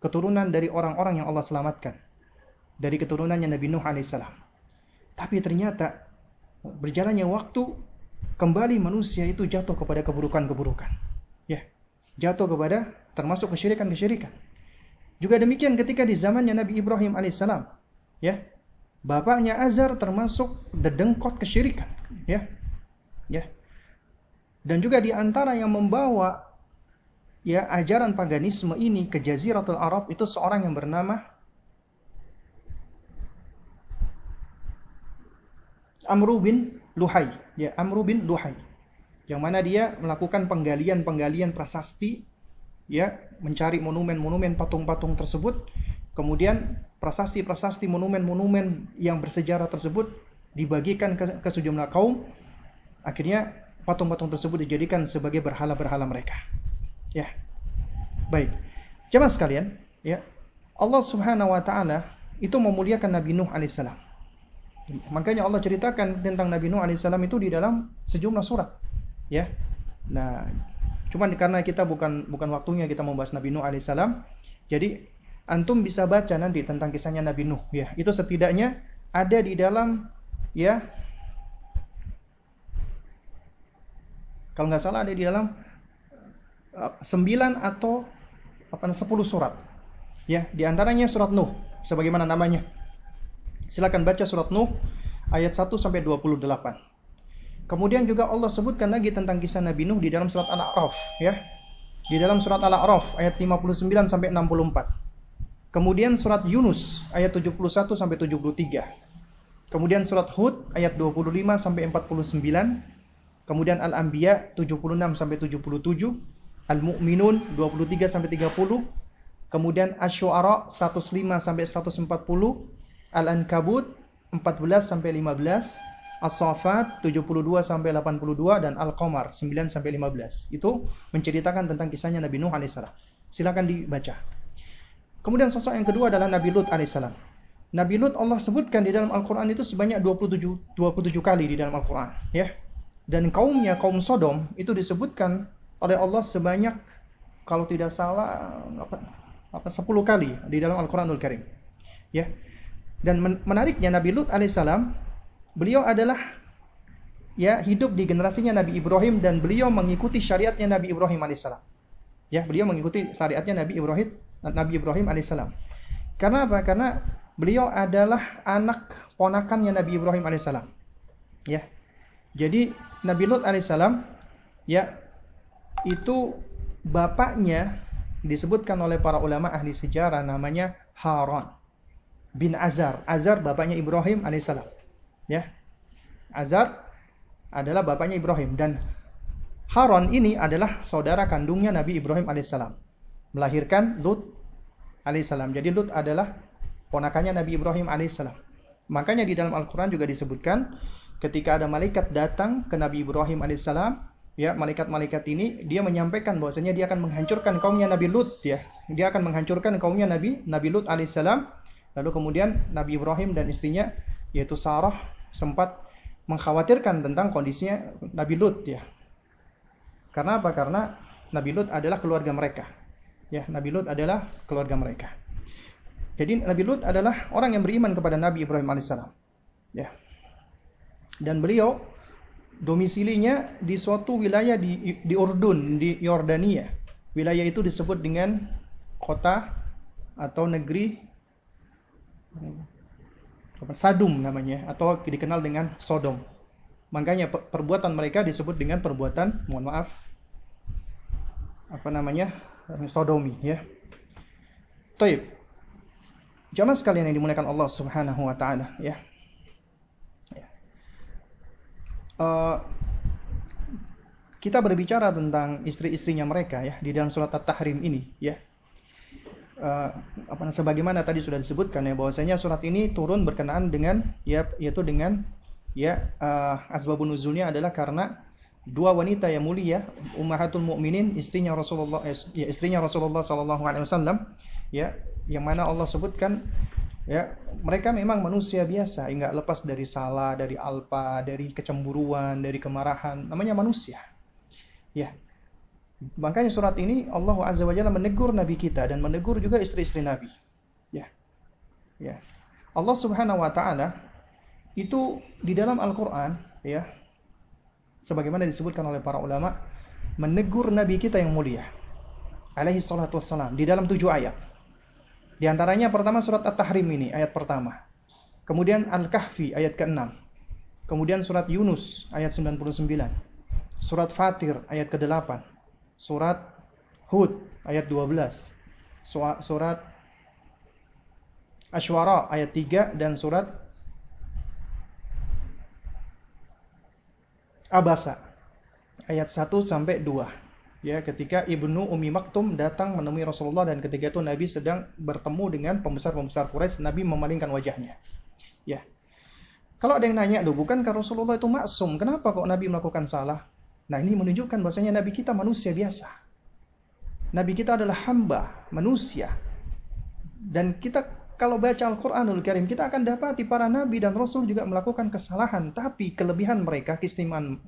keturunan dari orang-orang yang Allah selamatkan dari keturunannya Nabi Nuh alaihissalam. Tapi ternyata berjalannya waktu kembali manusia itu jatuh kepada keburukan-keburukan. Ya, jatuh kepada termasuk kesyirikan-kesyirikan. Juga demikian ketika di zamannya Nabi Ibrahim alaihissalam, ya, Bapaknya Azar termasuk dedengkot kesyirikan, ya. Ya. Dan juga di antara yang membawa ya ajaran paganisme ini ke Jaziratul Arab itu seorang yang bernama Amru bin Luhai, ya Amru bin Luhai. Yang mana dia melakukan penggalian-penggalian prasasti ya, mencari monumen-monumen patung-patung tersebut Kemudian prasasti-prasasti monumen-monumen yang bersejarah tersebut dibagikan ke, ke sejumlah kaum. Akhirnya patung-patung tersebut dijadikan sebagai berhala-berhala mereka. Ya. Baik. Jemaah sekalian, ya. Allah Subhanahu wa taala itu memuliakan Nabi Nuh alaihissalam. Makanya Allah ceritakan tentang Nabi Nuh alaihissalam itu di dalam sejumlah surat. Ya. Nah, cuman karena kita bukan bukan waktunya kita membahas Nabi Nuh alaihissalam, jadi antum bisa baca nanti tentang kisahnya Nabi Nuh ya. Itu setidaknya ada di dalam ya kalau nggak salah ada di dalam uh, sembilan atau apa sepuluh surat. Ya, di antaranya surat Nuh sebagaimana namanya. Silakan baca surat Nuh ayat 1 sampai 28. Kemudian juga Allah sebutkan lagi tentang kisah Nabi Nuh di dalam surat Al-A'raf ya. Di dalam surat Al-A'raf ayat 59 sampai 64. Kemudian surat Yunus ayat 71 sampai 73. Kemudian surat Hud ayat 25 sampai 49. Kemudian Al-Anbiya 76 sampai 77. Al-Mu'minun 23 sampai 30. Kemudian Asy-Syu'ara 105 sampai 140. Al-Ankabut 14 sampai 15. As-Saffat 72 sampai 82 dan Al-Qamar 9 sampai 15. Itu menceritakan tentang kisahnya Nabi Nuh alaihissalam. Silakan dibaca. Kemudian sosok yang kedua adalah Nabi Lut alaihissalam. Nabi Lut Allah sebutkan di dalam Al-Quran itu sebanyak 27, 27 kali di dalam Al-Quran. Ya. Dan kaumnya, kaum Sodom, itu disebutkan oleh Allah sebanyak, kalau tidak salah, apa, apa 10 kali di dalam Al-Quranul Karim. Ya. Dan menariknya Nabi Lut alaihissalam, beliau adalah ya hidup di generasinya Nabi Ibrahim dan beliau mengikuti syariatnya Nabi Ibrahim alaihissalam. Ya, beliau mengikuti syariatnya Nabi Ibrahim Nabi Ibrahim alaihissalam. Karena apa? Karena beliau adalah anak ponakannya Nabi Ibrahim alaihissalam. Ya. Jadi Nabi Lut alaihissalam ya itu bapaknya disebutkan oleh para ulama ahli sejarah namanya Haran bin Azar. Azar bapaknya Ibrahim alaihissalam. Ya. Azar adalah bapaknya Ibrahim dan Haran ini adalah saudara kandungnya Nabi Ibrahim alaihissalam melahirkan Lut alaihissalam. Jadi Lut adalah ponakannya Nabi Ibrahim alaihissalam. Makanya di dalam Al-Quran juga disebutkan ketika ada malaikat datang ke Nabi Ibrahim alaihissalam, ya malaikat-malaikat ini dia menyampaikan bahwasanya dia akan menghancurkan kaumnya Nabi Lut ya. Dia akan menghancurkan kaumnya Nabi Nabi Lut alaihissalam. Lalu kemudian Nabi Ibrahim dan istrinya yaitu Sarah sempat mengkhawatirkan tentang kondisinya Nabi Lut ya. Karena apa? Karena Nabi Lut adalah keluarga mereka. Ya, Nabi Lut adalah keluarga mereka. Jadi Nabi Lut adalah orang yang beriman kepada Nabi Ibrahim alaihissalam. Ya. Dan beliau domisilinya di suatu wilayah di di Urdun, di Yordania. Wilayah itu disebut dengan kota atau negeri Sadum namanya atau dikenal dengan Sodom. Makanya perbuatan mereka disebut dengan perbuatan, mohon maaf, apa namanya, sodomi ya. Taib. Jamaah sekalian yang dimuliakan Allah Subhanahu wa taala ya. Uh, kita berbicara tentang istri-istrinya mereka ya di dalam surat At-Tahrim ini ya. Uh, apa sebagaimana tadi sudah disebutkan ya bahwasanya surat ini turun berkenaan dengan ya yaitu dengan ya uh, asbabun nuzulnya adalah karena dua wanita yang mulia ummahatul mukminin istrinya Rasulullah ya istrinya Rasulullah sallallahu alaihi wasallam ya yang mana Allah sebutkan ya mereka memang manusia biasa enggak lepas dari salah dari alpa dari kecemburuan dari kemarahan namanya manusia Ya. Makanya surat ini Allah Azza wa Jalla menegur nabi kita dan menegur juga istri-istri nabi. Ya. Ya. Allah Subhanahu wa taala itu di dalam Al-Qur'an ya sebagaimana disebutkan oleh para ulama menegur nabi kita yang mulia alaihi salatu wassalam di dalam tujuh ayat. Di antaranya pertama surat At-Tahrim ini ayat pertama. Kemudian Al-Kahfi ayat ke-6. Kemudian surat Yunus ayat 99 surat Fatir ayat ke-8, surat Hud ayat 12, surat Ashwara ayat 3 dan surat Abasa ayat 1 sampai 2. Ya, ketika Ibnu Umi Maktum datang menemui Rasulullah dan ketika itu Nabi sedang bertemu dengan pembesar-pembesar Quraisy, Nabi memalingkan wajahnya. Ya. Kalau ada yang nanya, "Loh, bukankah Rasulullah itu maksum? Kenapa kok Nabi melakukan salah?" Nah ini menunjukkan bahwasanya Nabi kita manusia biasa. Nabi kita adalah hamba, manusia. Dan kita kalau baca Al-Quranul Karim, kita akan dapati para nabi dan rasul juga melakukan kesalahan. Tapi kelebihan mereka, keistimewaan,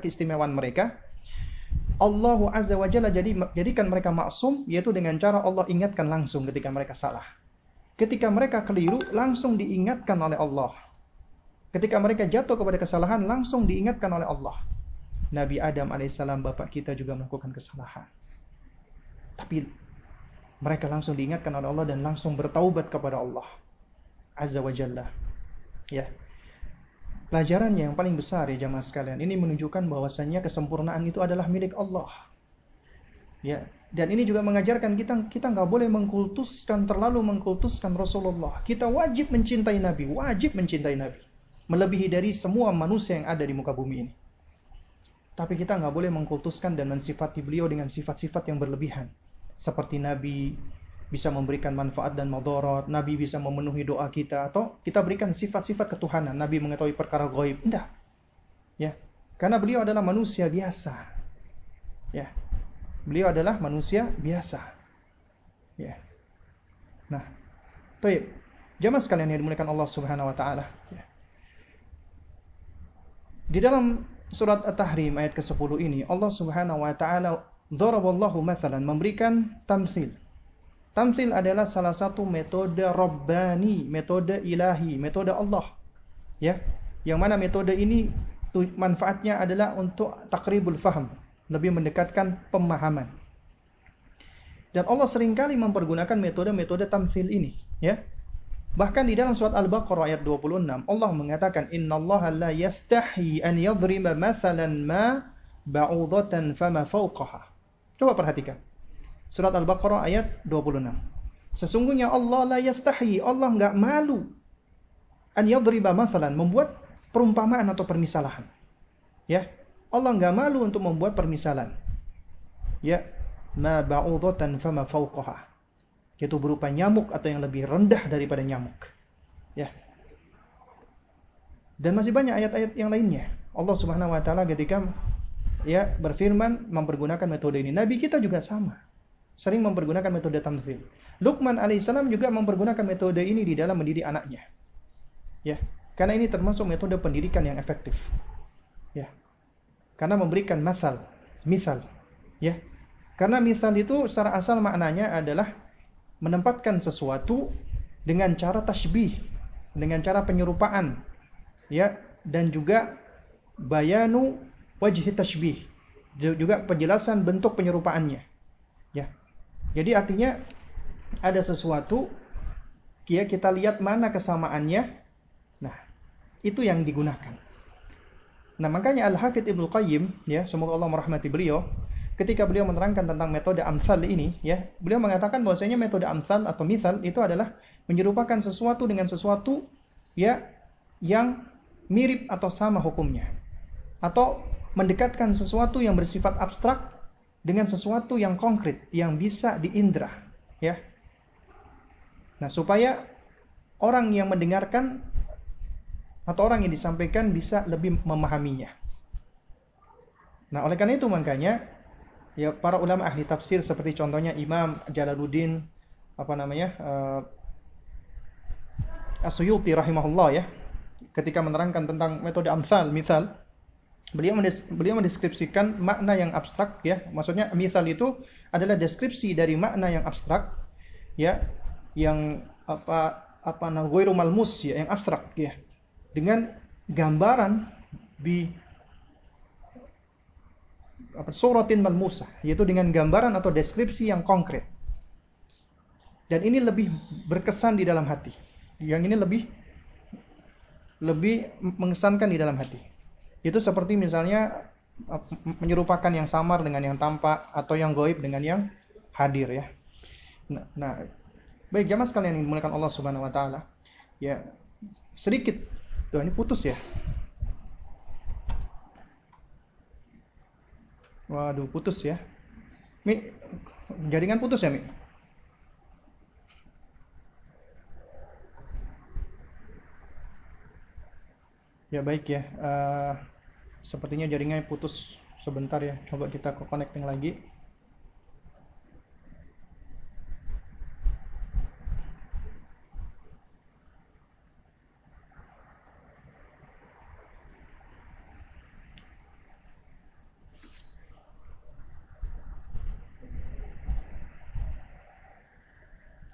keistimewaan mereka, Allah Azza wa Jalla jadi, jadikan mereka maksum, yaitu dengan cara Allah ingatkan langsung ketika mereka salah. Ketika mereka keliru, langsung diingatkan oleh Allah. Ketika mereka jatuh kepada kesalahan, langsung diingatkan oleh Allah. Nabi Adam alaihissalam bapak kita juga melakukan kesalahan. Tapi mereka langsung diingatkan oleh Allah dan langsung bertaubat kepada Allah Azza wa Jalla. Ya. Pelajaran yang paling besar ya jamaah sekalian, ini menunjukkan bahwasannya kesempurnaan itu adalah milik Allah. Ya, dan ini juga mengajarkan kita kita nggak boleh mengkultuskan terlalu mengkultuskan Rasulullah. Kita wajib mencintai Nabi, wajib mencintai Nabi, melebihi dari semua manusia yang ada di muka bumi ini. Tapi kita nggak boleh mengkultuskan dan mensifati beliau dengan sifat-sifat yang berlebihan. Seperti Nabi bisa memberikan manfaat dan madorot, Nabi bisa memenuhi doa kita, atau kita berikan sifat-sifat ketuhanan, Nabi mengetahui perkara gaib. Enggak. Ya. Karena beliau adalah manusia biasa. Ya. Beliau adalah manusia biasa. Ya. Nah, Taib. Jamaah sekalian yang dimuliakan Allah Subhanahu wa taala. Ya. Di dalam surat At-Tahrim ayat ke-10 ini Allah Subhanahu wa taala memberikan tamthil. Tamthil adalah salah satu metode rabbani, metode ilahi, metode Allah. Ya. Yang mana metode ini manfaatnya adalah untuk takribul faham, lebih mendekatkan pemahaman. Dan Allah sering kali mempergunakan metode-metode tamthil ini, ya. Bahkan di dalam surat Al-Baqarah ayat 26 Allah mengatakan innallaha la yastahi an yadriba mathalan ma ba'udatan fama fawqaha. Coba perhatikan. Surat Al-Baqarah ayat 26. Sesungguhnya Allah la yastahi, Allah enggak malu an yadriba mathalan, membuat perumpamaan atau permisalan. Ya. Allah enggak malu untuk membuat permisalan. Ya, ma ba'udatan fama fawqaha yaitu berupa nyamuk atau yang lebih rendah daripada nyamuk. Ya. Dan masih banyak ayat-ayat yang lainnya. Allah Subhanahu wa taala ketika ya berfirman mempergunakan metode ini. Nabi kita juga sama. Sering mempergunakan metode tamzil. Luqman alaihissalam juga mempergunakan metode ini di dalam mendidik anaknya. Ya. Karena ini termasuk metode pendidikan yang efektif. Ya. Karena memberikan masal, misal, ya. Karena misal itu secara asal maknanya adalah menempatkan sesuatu dengan cara tasbih, dengan cara penyerupaan, ya, dan juga bayanu wajhi tasbih, juga penjelasan bentuk penyerupaannya, ya. Jadi artinya ada sesuatu, ya kita lihat mana kesamaannya, nah itu yang digunakan. Nah, makanya Al-Hafidz Ibnu Qayyim ya, semoga Allah merahmati beliau, ketika beliau menerangkan tentang metode amsal ini ya, beliau mengatakan bahwasanya metode amsal atau misal itu adalah menyerupakan sesuatu dengan sesuatu ya yang mirip atau sama hukumnya. Atau mendekatkan sesuatu yang bersifat abstrak dengan sesuatu yang konkret yang bisa diindra ya. Nah, supaya orang yang mendengarkan atau orang yang disampaikan bisa lebih memahaminya. Nah, oleh karena itu makanya ya para ulama ahli tafsir seperti contohnya Imam Jalaluddin apa namanya uh, Asyuti rahimahullah ya ketika menerangkan tentang metode amsal misal beliau mendes beliau mendeskripsikan makna yang abstrak ya maksudnya misal itu adalah deskripsi dari makna yang abstrak ya yang apa apa namanya malmus ya yang abstrak ya dengan gambaran bi apa suratin malmusah yaitu dengan gambaran atau deskripsi yang konkret. Dan ini lebih berkesan di dalam hati. Yang ini lebih lebih mengesankan di dalam hati. Itu seperti misalnya menyerupakan yang samar dengan yang tampak atau yang goib dengan yang hadir ya. Nah, nah baik jamaah sekalian yang dimuliakan Allah Subhanahu wa taala. Ya, sedikit Tuh, ini putus ya. Waduh, putus ya. Mi, jaringan putus ya, Mi? Ya baik ya. Uh, sepertinya jaringannya putus sebentar ya. Coba kita connecting lagi.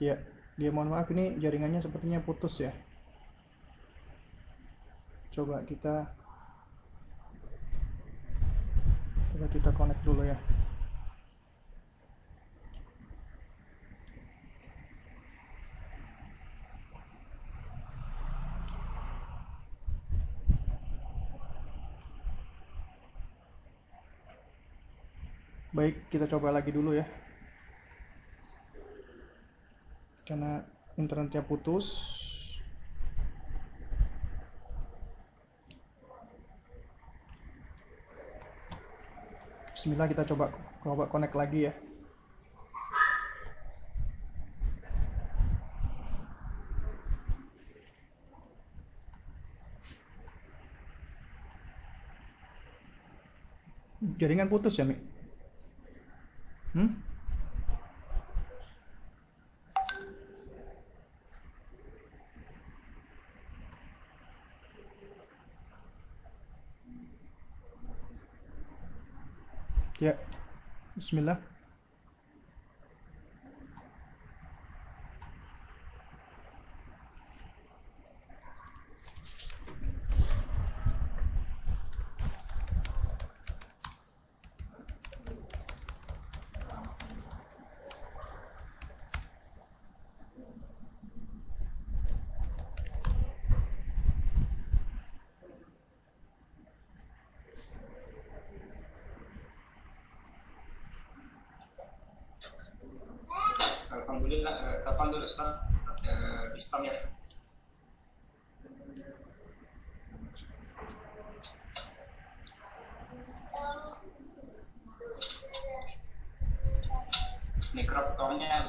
Ya, dia mohon maaf ini jaringannya sepertinya putus ya. Coba kita coba kita connect dulu ya. Baik, kita coba lagi dulu ya. karena internetnya putus Bismillah kita coba coba connect lagi ya jaringan putus ya Mi? Hmm? Bismillah.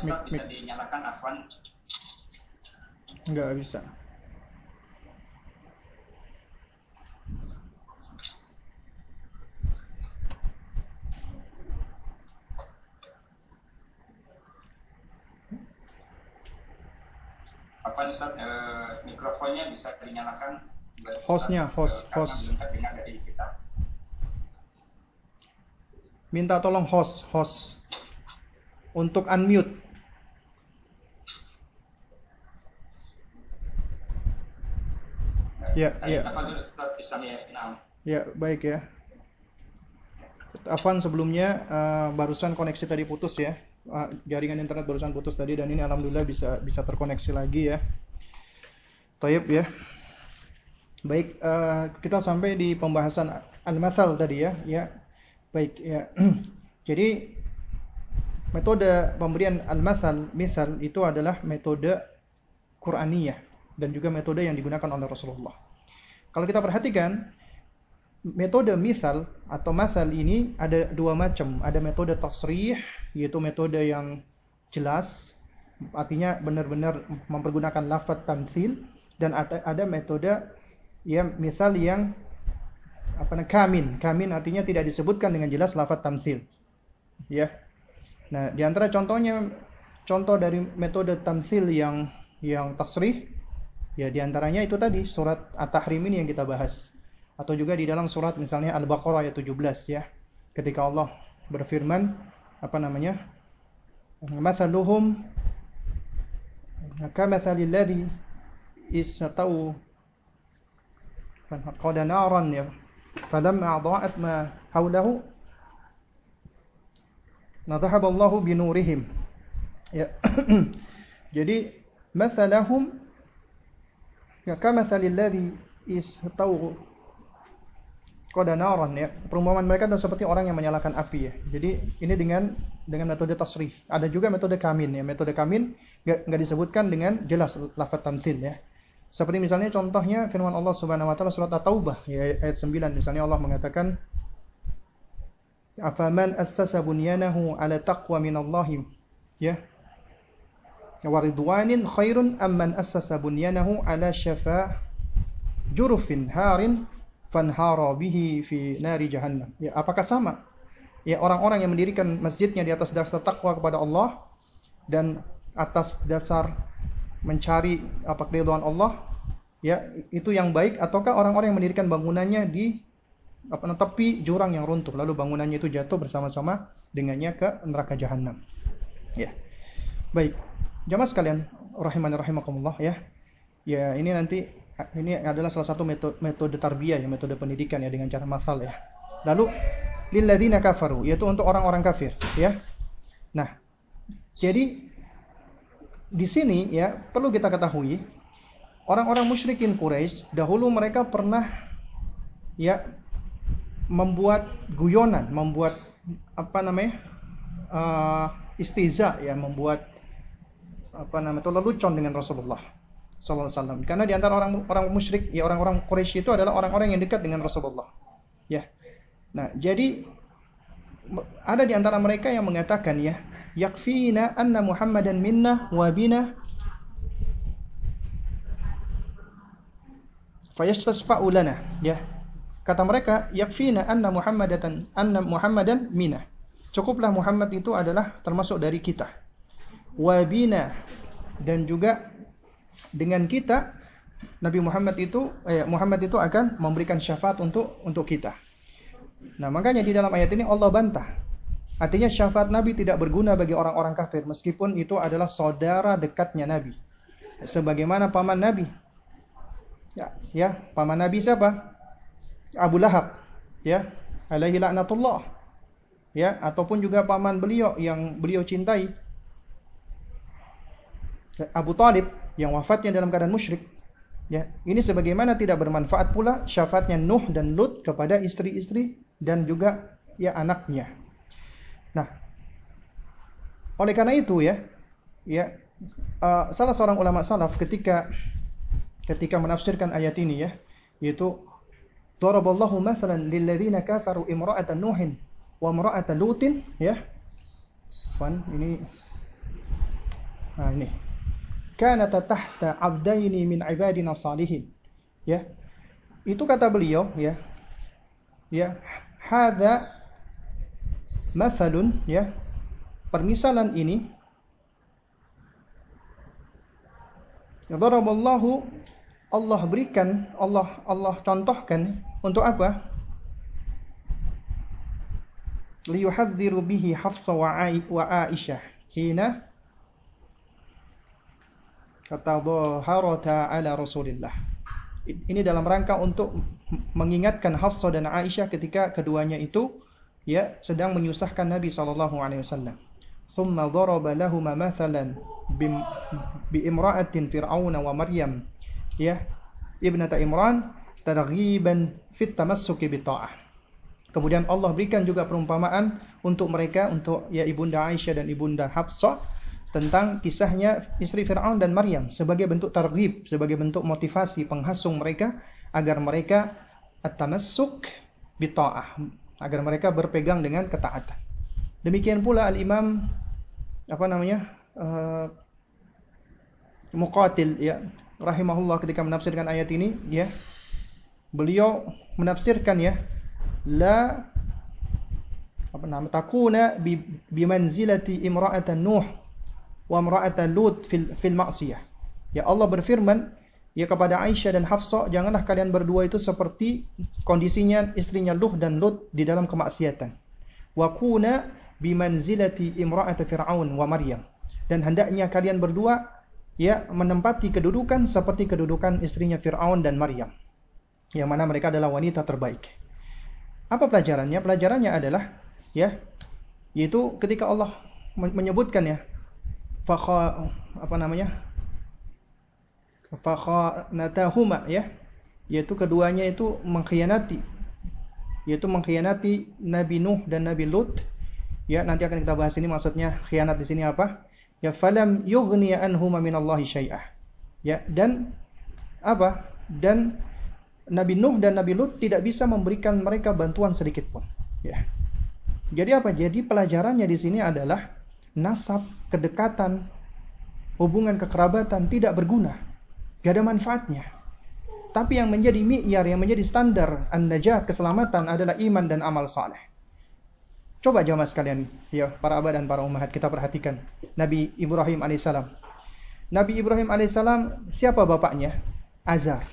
Ustaz bisa dinyalakan Afwan? Enggak bisa. Apa Ustaz e, mikrofonnya bisa dinyalakan? Hostnya, host, e, host. Minta tolong host, host untuk unmute. Ya, ya. Ya, baik ya. Afan sebelumnya uh, barusan koneksi tadi putus ya. Uh, jaringan internet barusan putus tadi dan ini alhamdulillah bisa bisa terkoneksi lagi ya. Taib ya. Baik, uh, kita sampai di pembahasan al-mathal tadi ya. Ya. Baik, ya. Jadi metode pemberian al-mathal, misal itu adalah metode Qur'aniyah dan juga metode yang digunakan oleh Rasulullah. Kalau kita perhatikan metode misal atau masal ini ada dua macam. Ada metode tasrih yaitu metode yang jelas artinya benar-benar mempergunakan lafaz tamsil dan ada metode ya misal yang apa namanya kamin. Kamin artinya tidak disebutkan dengan jelas lafaz tamsil. Ya. Nah, di antara contohnya contoh dari metode tamsil yang yang tasrih ya di antaranya itu tadi surat At-Tahrim ini yang kita bahas atau juga di dalam surat misalnya Al-Baqarah ayat 17 ya. Ketika Allah berfirman apa namanya? Mathaluhum kamathalil ladzi istau qad naran ya falamma adaa'at ma hawlahu nadhahaba Allahu binurihim ya jadi mathalahum ya kamathalil ladzi istau kodanaron ya. Perumpamaan mereka adalah seperti orang yang menyalakan api ya. Jadi ini dengan dengan metode tasrih. Ada juga metode kamin ya. Metode kamin nggak disebutkan dengan jelas lafaz tamtsil ya. Seperti misalnya contohnya firman Allah Subhanahu wa taala surat At-Taubah ya, ayat 9 misalnya Allah mengatakan Afaman assasa bunyanahu ala taqwa minallahi ya waridwanin khairun amman assasa bunyanahu ala syafa jurufin harin fanhara bihi fi nari jahannam. Ya, apakah sama? Ya, orang-orang yang mendirikan masjidnya di atas dasar takwa kepada Allah dan atas dasar mencari apa keridhaan Allah, ya, itu yang baik ataukah orang-orang yang mendirikan bangunannya di apa tepi jurang yang runtuh lalu bangunannya itu jatuh bersama-sama dengannya ke neraka jahanam. Ya. Baik. Jamaah sekalian, rahimani rahimakumullah ya. Ya, ini nanti ini adalah salah satu metode, metode tarbiyah ya, metode pendidikan ya dengan cara masal ya. Lalu lilladzina kafaru yaitu untuk orang-orang kafir ya. Nah, jadi di sini ya perlu kita ketahui orang-orang musyrikin Quraisy dahulu mereka pernah ya membuat guyonan, membuat apa namanya? Uh, istiza ya, membuat apa namanya itu lelucon dengan Rasulullah sallallahu alaihi wasallam. Karena di antara orang orang musyrik ya orang-orang Quraisy itu adalah orang-orang yang dekat dengan Rasulullah. Ya. Nah, jadi ada di antara mereka yang mengatakan ya, yakfina anna Muhammadan minna wa bina fayastasfa'u lana ya. Kata mereka, yakfina anna Muhammadan anna Muhammadan minna. Cukuplah Muhammad itu adalah termasuk dari kita. Wabina dan juga dengan kita Nabi Muhammad itu eh, Muhammad itu akan memberikan syafaat untuk untuk kita. Nah, makanya di dalam ayat ini Allah bantah. Artinya syafaat Nabi tidak berguna bagi orang-orang kafir meskipun itu adalah saudara dekatnya Nabi. Sebagaimana paman Nabi. Ya, ya, paman Nabi siapa? Abu Lahab. Ya, alaihi laknatullah. Ya, ataupun juga paman beliau yang beliau cintai. Abu Talib yang wafatnya dalam keadaan musyrik. Ya, ini sebagaimana tidak bermanfaat pula syafaatnya Nuh dan Lut kepada istri-istri dan juga ya anaknya. Nah, oleh karena itu ya, ya uh, salah seorang ulama salaf ketika ketika menafsirkan ayat ini ya, yaitu Daraballahu mathalan lilladzina kafaru imra'atan Nuhin wa imra'atan Lutin ya. Fan ini Nah, ini kanata tahta abdaini min ibadina salihin. Ya. Itu kata beliau ya. Ya, hadza mathalun ya. Permisalan ini Daraballahu Allah berikan, Allah Allah contohkan untuk apa? Liyuhadziru bihi Hafsa wa Aisyah hina kata dhaharata ala Rasulillah. Ini dalam rangka untuk mengingatkan Hafsah dan Aisyah ketika keduanya itu ya sedang menyusahkan Nabi sallallahu alaihi wasallam. Thumma daraba lahum mathalan bi imra'atin Fir'aun wa Maryam. Ya, ibnata Imran targhiban fit tamassuki bi Kemudian Allah berikan juga perumpamaan untuk mereka untuk ya ibunda Aisyah dan ibunda Hafsah tentang kisahnya istri Firaun dan Maryam sebagai bentuk targhib, sebagai bentuk motivasi penghasung mereka agar mereka at-tamassuk bi agar mereka berpegang dengan ketaatan. Demikian pula al-Imam apa namanya? Uh, Muqatil ya rahimahullah ketika menafsirkan ayat ini ya beliau menafsirkan ya la apa nama takuna bi bimanzilati imra'atan nuh wa imra'atan lut fil fil ma'siyah. Ya Allah berfirman ya kepada Aisyah dan Hafsah janganlah kalian berdua itu seperti kondisinya istrinya Luh dan Lut di dalam kemaksiatan. Wa kuna bimanzilati imra'ati fir'aun wa maryam. Dan hendaknya kalian berdua ya menempati kedudukan seperti kedudukan istrinya Fir'aun dan Maryam yang mana mereka adalah wanita terbaik. Apa pelajarannya? Pelajarannya adalah ya yaitu ketika Allah menyebutkan ya fakha apa namanya? natahuma ya yaitu keduanya itu mengkhianati yaitu mengkhianati Nabi Nuh dan Nabi Lut ya nanti akan kita bahas ini maksudnya khianat di sini apa ya falam yughni anhuma minallahi syai'ah ya dan apa dan Nabi Nuh dan Nabi Lut tidak bisa memberikan mereka bantuan sedikit pun. Ya. Jadi apa? Jadi pelajarannya di sini adalah nasab, kedekatan, hubungan kekerabatan tidak berguna. Gak ada manfaatnya. Tapi yang menjadi mi'yar, yang menjadi standar an-najat, keselamatan adalah iman dan amal saleh. Coba jamaah sekalian, ya para abah dan para umahat kita perhatikan Nabi Ibrahim alaihissalam. Nabi Ibrahim alaihissalam siapa bapaknya? Azar.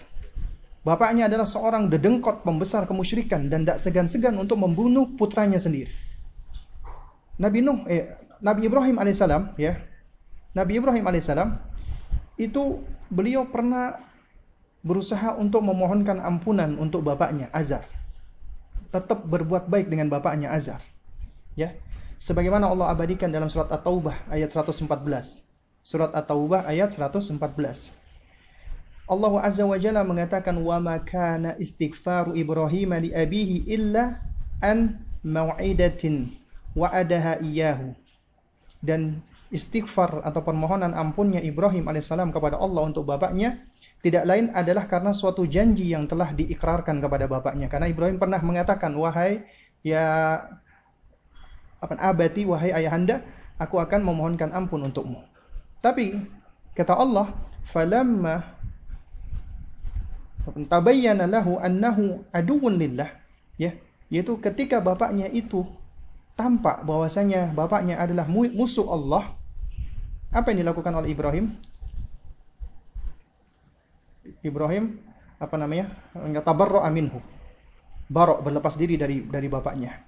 Bapaknya adalah seorang dedengkot pembesar kemusyrikan dan tidak segan-segan untuk membunuh putranya sendiri. Nabi Nuh, eh, Nabi Ibrahim alaihissalam, ya, Nabi Ibrahim alaihissalam itu beliau pernah berusaha untuk memohonkan ampunan untuk bapaknya Azar. Tetap berbuat baik dengan bapaknya Azar. Ya. Sebagaimana Allah abadikan dalam surat At-Taubah ayat 114. Surat At-Taubah ayat 114. Allah Azza wa Jalla mengatakan wa ma istighfaru Ibrahim li abihi illa an mau'idatin wa'adaha iyyahu. Dan istighfar atau permohonan ampunnya Ibrahim alaihissalam kepada Allah untuk bapaknya tidak lain adalah karena suatu janji yang telah diikrarkan kepada bapaknya. Karena Ibrahim pernah mengatakan, wahai ya apa abati, wahai ayahanda, aku akan memohonkan ampun untukmu. Tapi kata Allah, falamma tabayyana lahu annahu aduwwun lillah ya yaitu ketika bapaknya itu tampak bahwasanya bapaknya adalah musuh Allah apa yang dilakukan oleh Ibrahim? Ibrahim apa namanya? Enggak tabarra minhu. Barok berlepas diri dari dari bapaknya.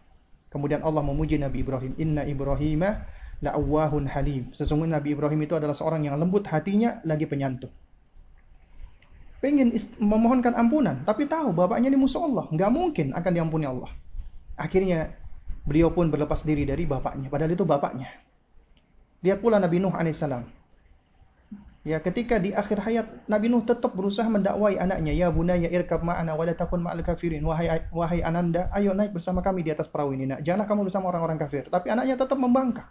Kemudian Allah memuji Nabi Ibrahim. Inna ibrahima la'awwahun halim. Sesungguhnya Nabi Ibrahim itu adalah seorang yang lembut hatinya lagi penyantun pengen memohonkan ampunan, tapi tahu bapaknya ini musuh Allah, nggak mungkin akan diampuni Allah. Akhirnya beliau pun berlepas diri dari bapaknya, padahal itu bapaknya. Lihat pula Nabi Nuh alaihissalam. Ya, ketika di akhir hayat Nabi Nuh tetap berusaha mendakwai anaknya, ya bunaya irkab ma'ana wa la takun ma'al kafirin. Wahai wahai ananda, ayo naik bersama kami di atas perahu ini. Nak. Janganlah kamu bersama orang-orang kafir. Tapi anaknya tetap membangkang.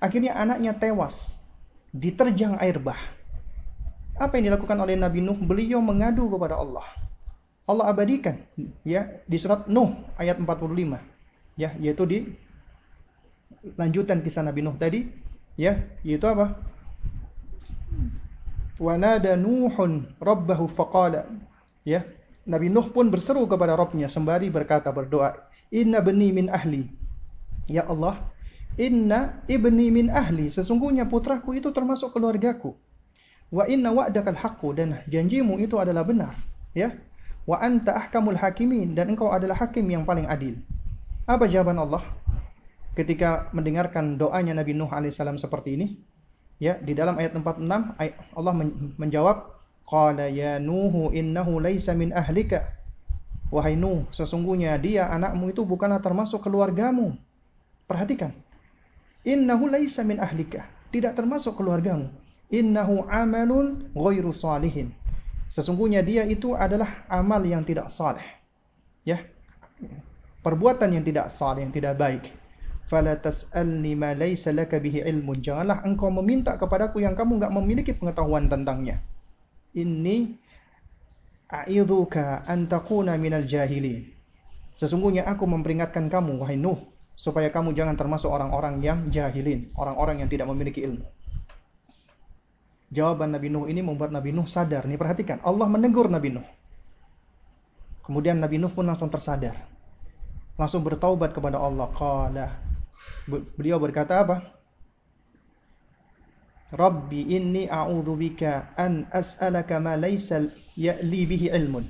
Akhirnya anaknya tewas diterjang air bah apa yang dilakukan oleh Nabi Nuh? Beliau mengadu kepada Allah. Allah abadikan ya di surat Nuh ayat 45. Ya, yaitu di lanjutan kisah Nabi Nuh tadi, ya, yaitu apa? Wa nada Nuhun rabbahu faqala. Ya, Nabi Nuh pun berseru kepada Rabbnya sembari berkata berdoa, "Inna bani min ahli." Ya Allah, inna ibni min ahli. Sesungguhnya putraku itu termasuk keluargaku. Wa inna wa'dakal haqqu dan janjimu itu adalah benar, ya. Wa anta ahkamul hakimin dan engkau adalah hakim yang paling adil. Apa jawaban Allah ketika mendengarkan doanya Nabi Nuh alaihissalam seperti ini? Ya, di dalam ayat 46 Allah menjawab, "Qala ya Nuhu innahu laisa min ahlika." Wahai Nuh, sesungguhnya dia anakmu itu bukanlah termasuk keluargamu. Perhatikan. Innahu laisa min ahlika. Tidak termasuk keluargamu innahu amalun ghairu salihin. Sesungguhnya dia itu adalah amal yang tidak saleh. Ya. Perbuatan yang tidak saleh, yang tidak baik. Fala tas'alni ma laysa laka bihi ilmun. Janganlah engkau meminta kepadaku yang kamu enggak memiliki pengetahuan tentangnya. Ini a'idzuka an takuna minal jahilin. Sesungguhnya aku memperingatkan kamu wahai Nuh supaya kamu jangan termasuk orang-orang yang jahilin, orang-orang yang tidak memiliki ilmu. Jawaban Nabi Nuh ini membuat Nabi Nuh sadar. Nih perhatikan, Allah menegur Nabi Nuh. Kemudian Nabi Nuh pun langsung tersadar. Langsung bertaubat kepada Allah. Qala. Beliau berkata apa? Rabbi inni a'udhu bika an as'alaka ma laysa ya'li bihi ilmun.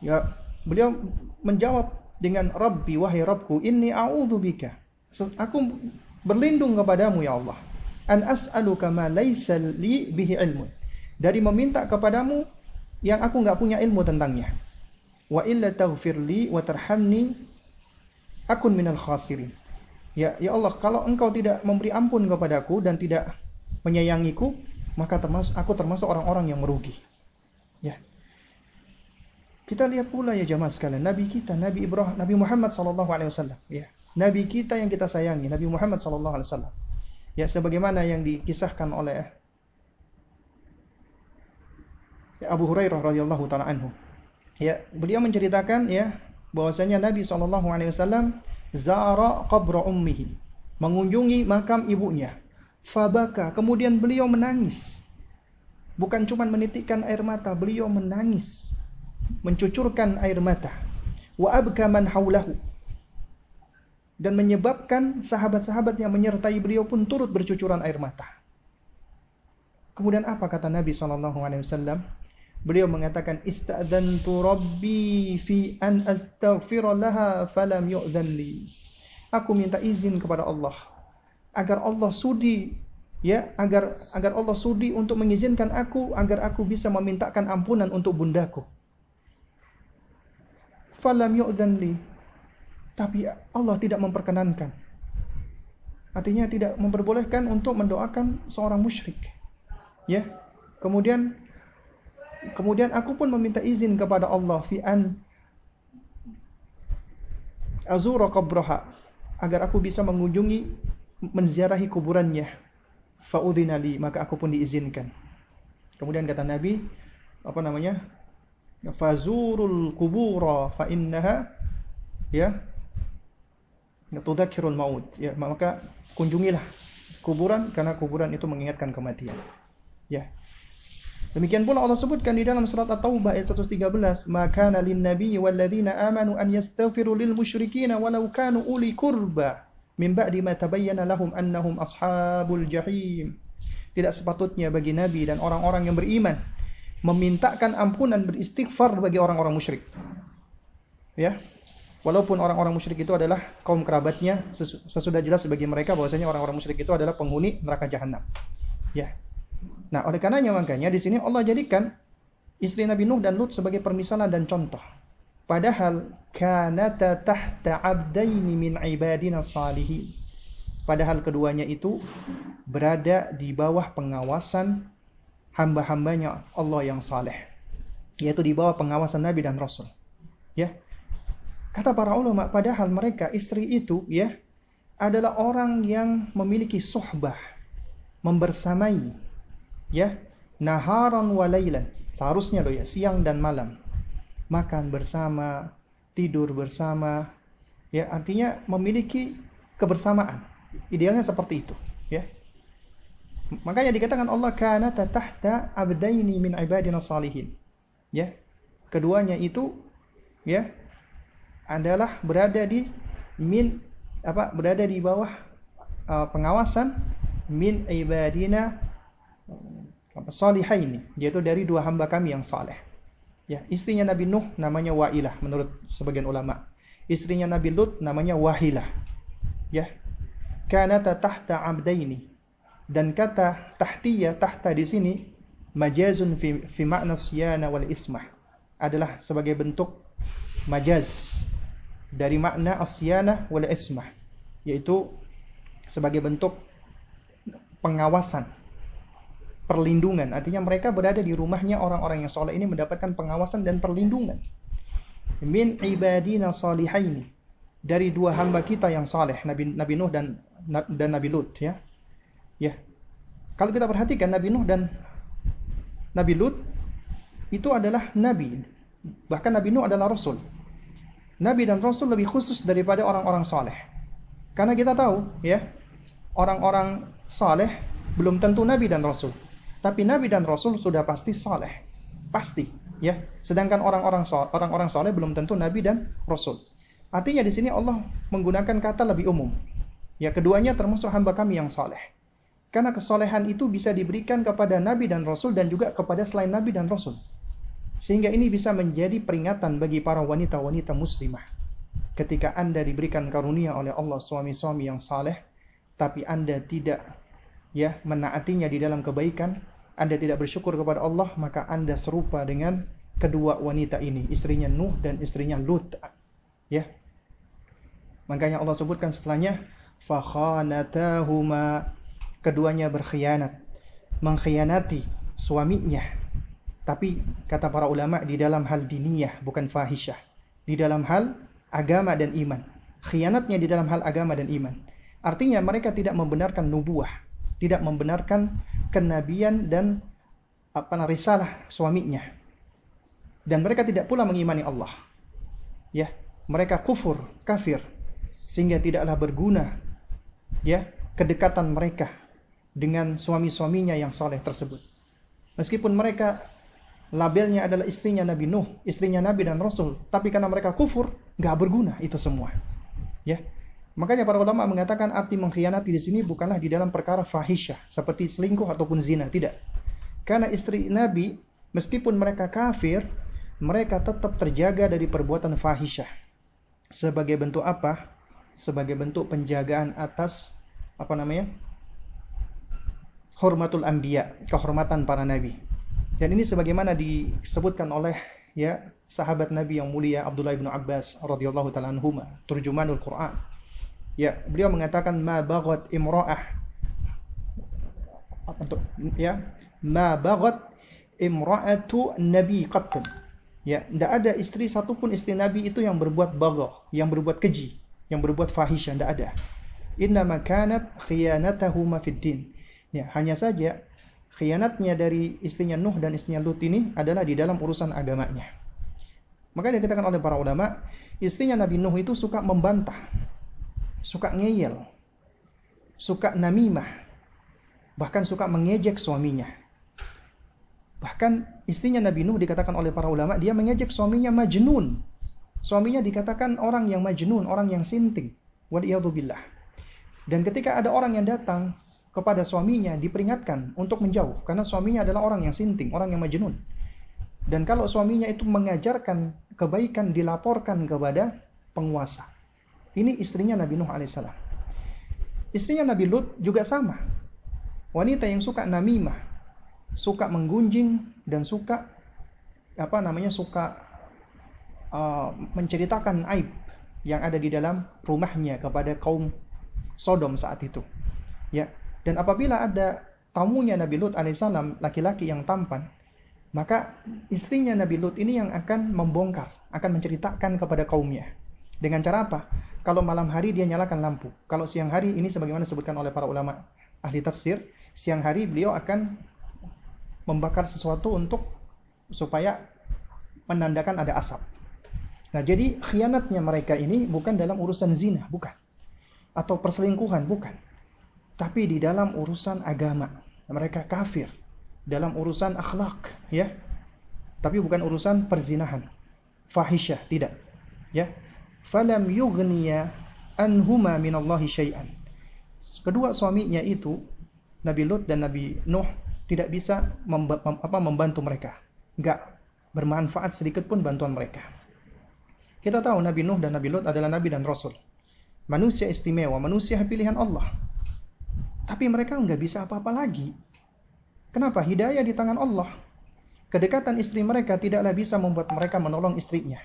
Ya, beliau menjawab dengan Rabbi wahai Rabbku inni a'udhu bika. Aku berlindung kepadamu ya Allah an as'aluka ma laisa li bihi ilmun. Dari meminta kepadamu yang aku nggak punya ilmu tentangnya. Wa illa taghfirli wa tarhamni akun minal khasirin. Ya, ya Allah, kalau engkau tidak memberi ampun kepadaku dan tidak menyayangiku, maka termasuk aku termasuk orang-orang yang merugi. Ya. Kita lihat pula ya jamaah sekalian, Nabi kita, Nabi Ibrahim, Nabi Muhammad sallallahu alaihi wasallam, ya. Nabi kita yang kita sayangi, Nabi Muhammad sallallahu alaihi wasallam. Ya sebagaimana yang dikisahkan oleh Abu Hurairah radhiyallahu taala anhu. Ya, beliau menceritakan ya bahwasanya Nabi sallallahu alaihi wasallam zara qabra ummihi, mengunjungi makam ibunya. Fabaka, kemudian beliau menangis. Bukan cuma menitikkan air mata, beliau menangis, mencucurkan air mata. Wa abka man haulahu dan menyebabkan sahabat-sahabat yang menyertai beliau pun turut bercucuran air mata. Kemudian apa kata Nabi SAW? Beliau mengatakan istadzantu rabbi fi an astaghfira laha falam yu'dhan li. Aku minta izin kepada Allah agar Allah sudi ya agar agar Allah sudi untuk mengizinkan aku agar aku bisa memintakan ampunan untuk bundaku. Falam yu'dhan li tapi Allah tidak memperkenankan. Artinya tidak memperbolehkan untuk mendoakan seorang musyrik. Ya. Kemudian kemudian aku pun meminta izin kepada Allah fi an azura qabraha agar aku bisa mengunjungi menziarahi kuburannya. Fa'udhina maka aku pun diizinkan. Kemudian kata Nabi, apa namanya? Fazurul kubura fa innaha ya tudzakirul maut ya maka kunjungilah kuburan karena kuburan itu mengingatkan kematian ya Demikian pula Allah sebutkan di dalam surat At-Taubah ayat 113, "Maka nabi wal ladzina amanu an yastaghfiru lil walau kanu uli kurba min ba'di ma tabayyana lahum annahum ashabul jahim." Tidak sepatutnya bagi nabi dan orang-orang yang beriman memintakan ampunan beristighfar bagi orang-orang musyrik. Ya, Walaupun orang-orang musyrik itu adalah kaum kerabatnya, sesudah jelas bagi mereka bahwasanya orang-orang musyrik itu adalah penghuni neraka jahanam. Ya. Nah, oleh karenanya makanya di sini Allah jadikan istri Nabi Nuh dan Lut sebagai permisalan dan contoh. Padahal kanata tahta abdaini min ibadina salihin. Padahal keduanya itu berada di bawah pengawasan hamba-hambanya Allah yang saleh. Yaitu di bawah pengawasan Nabi dan Rasul. Ya, Kata para ulama, padahal mereka istri itu ya adalah orang yang memiliki sohbah, membersamai, ya naharan walailan, seharusnya loh ya siang dan malam, makan bersama, tidur bersama, ya artinya memiliki kebersamaan. Idealnya seperti itu, ya. Makanya dikatakan Allah kana tahta abdaini min ibadina salihin. Ya. Keduanya itu ya adalah berada di min apa berada di bawah uh, pengawasan min ibadina apa salihaini yaitu dari dua hamba kami yang saleh. Ya, istrinya Nabi Nuh namanya Wailah menurut sebagian ulama. Istrinya Nabi Lut namanya Wahilah. Ya. Kanata tahta abdaini. Dan kata tahtiya tahta di sini majazun fi, fi makna siyana wal ismah adalah sebagai bentuk majaz dari makna asyanah wal ismah yaitu sebagai bentuk pengawasan perlindungan. Artinya mereka berada di rumahnya orang-orang yang soleh ini mendapatkan pengawasan dan perlindungan. Min ibadina salihaini. Dari dua hamba kita yang saleh, Nabi Nabi Nuh dan dan Nabi Lut ya. Ya. Kalau kita perhatikan Nabi Nuh dan Nabi Lut itu adalah nabi. Bahkan Nabi Nuh adalah rasul. Nabi dan rasul lebih khusus daripada orang-orang saleh. Karena kita tahu ya, orang-orang saleh belum tentu nabi dan rasul. Tapi nabi dan rasul sudah pasti saleh. Pasti, ya. Sedangkan orang-orang orang-orang saleh belum tentu nabi dan rasul. Artinya di sini Allah menggunakan kata lebih umum. Ya, keduanya termasuk hamba kami yang saleh. Karena kesolehan itu bisa diberikan kepada nabi dan rasul dan juga kepada selain nabi dan rasul. Sehingga ini bisa menjadi peringatan bagi para wanita-wanita muslimah. Ketika Anda diberikan karunia oleh Allah suami-suami yang saleh, tapi Anda tidak ya menaatinya di dalam kebaikan, anda tidak bersyukur kepada Allah, maka Anda serupa dengan kedua wanita ini, istrinya Nuh dan istrinya Lut. Ya. Makanya Allah sebutkan setelahnya fakhanatahuma keduanya berkhianat, mengkhianati suaminya. Tapi kata para ulama di dalam hal diniyah bukan fahisyah. Di dalam hal agama dan iman. Khianatnya di dalam hal agama dan iman. Artinya mereka tidak membenarkan nubuah, tidak membenarkan kenabian dan apa risalah suaminya. Dan mereka tidak pula mengimani Allah. Ya, mereka kufur, kafir sehingga tidaklah berguna ya kedekatan mereka dengan suami-suaminya yang soleh tersebut. Meskipun mereka labelnya adalah istrinya Nabi Nuh, istrinya Nabi dan Rasul, tapi karena mereka kufur, nggak berguna itu semua. Ya, Makanya para ulama mengatakan arti mengkhianati di sini bukanlah di dalam perkara fahisyah seperti selingkuh ataupun zina, tidak. Karena istri Nabi meskipun mereka kafir, mereka tetap terjaga dari perbuatan fahisyah. Sebagai bentuk apa? Sebagai bentuk penjagaan atas apa namanya? Hormatul anbiya, kehormatan para nabi. Dan ini sebagaimana disebutkan oleh ya sahabat Nabi yang mulia Abdullah bin Abbas radhiyallahu taala anhuma, turjumanul Quran Ya, beliau mengatakan ma baghat imra'ah untuk ya ma baghat imra'atu nabi qattun. Ya, tidak ada istri satupun istri Nabi itu yang berbuat baghah, yang berbuat keji, yang berbuat fahisyah, tidak ada. Inna makanat khiyanatahuma fid din. Ya, hanya saja khianatnya dari istrinya Nuh dan istrinya Lut ini adalah di dalam urusan agamanya. Maka dikatakan oleh para ulama, istrinya Nabi Nuh itu suka membantah suka ngeyel, suka namimah, bahkan suka mengejek suaminya. Bahkan istrinya Nabi Nuh dikatakan oleh para ulama, dia mengejek suaminya majnun. Suaminya dikatakan orang yang majnun, orang yang sinting. Waliyadzubillah. Dan ketika ada orang yang datang kepada suaminya diperingatkan untuk menjauh karena suaminya adalah orang yang sinting, orang yang majnun. Dan kalau suaminya itu mengajarkan kebaikan dilaporkan kepada penguasa. Ini istrinya Nabi Nuh alaihissalam. Istrinya Nabi Lut juga sama. Wanita yang suka namimah, suka menggunjing dan suka apa namanya suka uh, menceritakan aib yang ada di dalam rumahnya kepada kaum Sodom saat itu. Ya. Dan apabila ada tamunya Nabi Lut alaihissalam laki-laki yang tampan, maka istrinya Nabi Lut ini yang akan membongkar, akan menceritakan kepada kaumnya. Dengan cara apa? Kalau malam hari dia nyalakan lampu. Kalau siang hari ini sebagaimana disebutkan oleh para ulama ahli tafsir, siang hari beliau akan membakar sesuatu untuk supaya menandakan ada asap. Nah, jadi khianatnya mereka ini bukan dalam urusan zina, bukan. Atau perselingkuhan, bukan. Tapi di dalam urusan agama. Mereka kafir. Dalam urusan akhlak, ya. Tapi bukan urusan perzinahan. Fahisyah, tidak. Ya falam yughniya anhuma minallahi syai'an. Kedua suaminya itu Nabi Lut dan Nabi Nuh tidak bisa apa, membantu mereka. Enggak bermanfaat sedikit pun bantuan mereka. Kita tahu Nabi Nuh dan Nabi Lut adalah nabi dan rasul. Manusia istimewa, manusia pilihan Allah. Tapi mereka nggak bisa apa-apa lagi. Kenapa? Hidayah di tangan Allah. Kedekatan istri mereka tidaklah bisa membuat mereka menolong istrinya.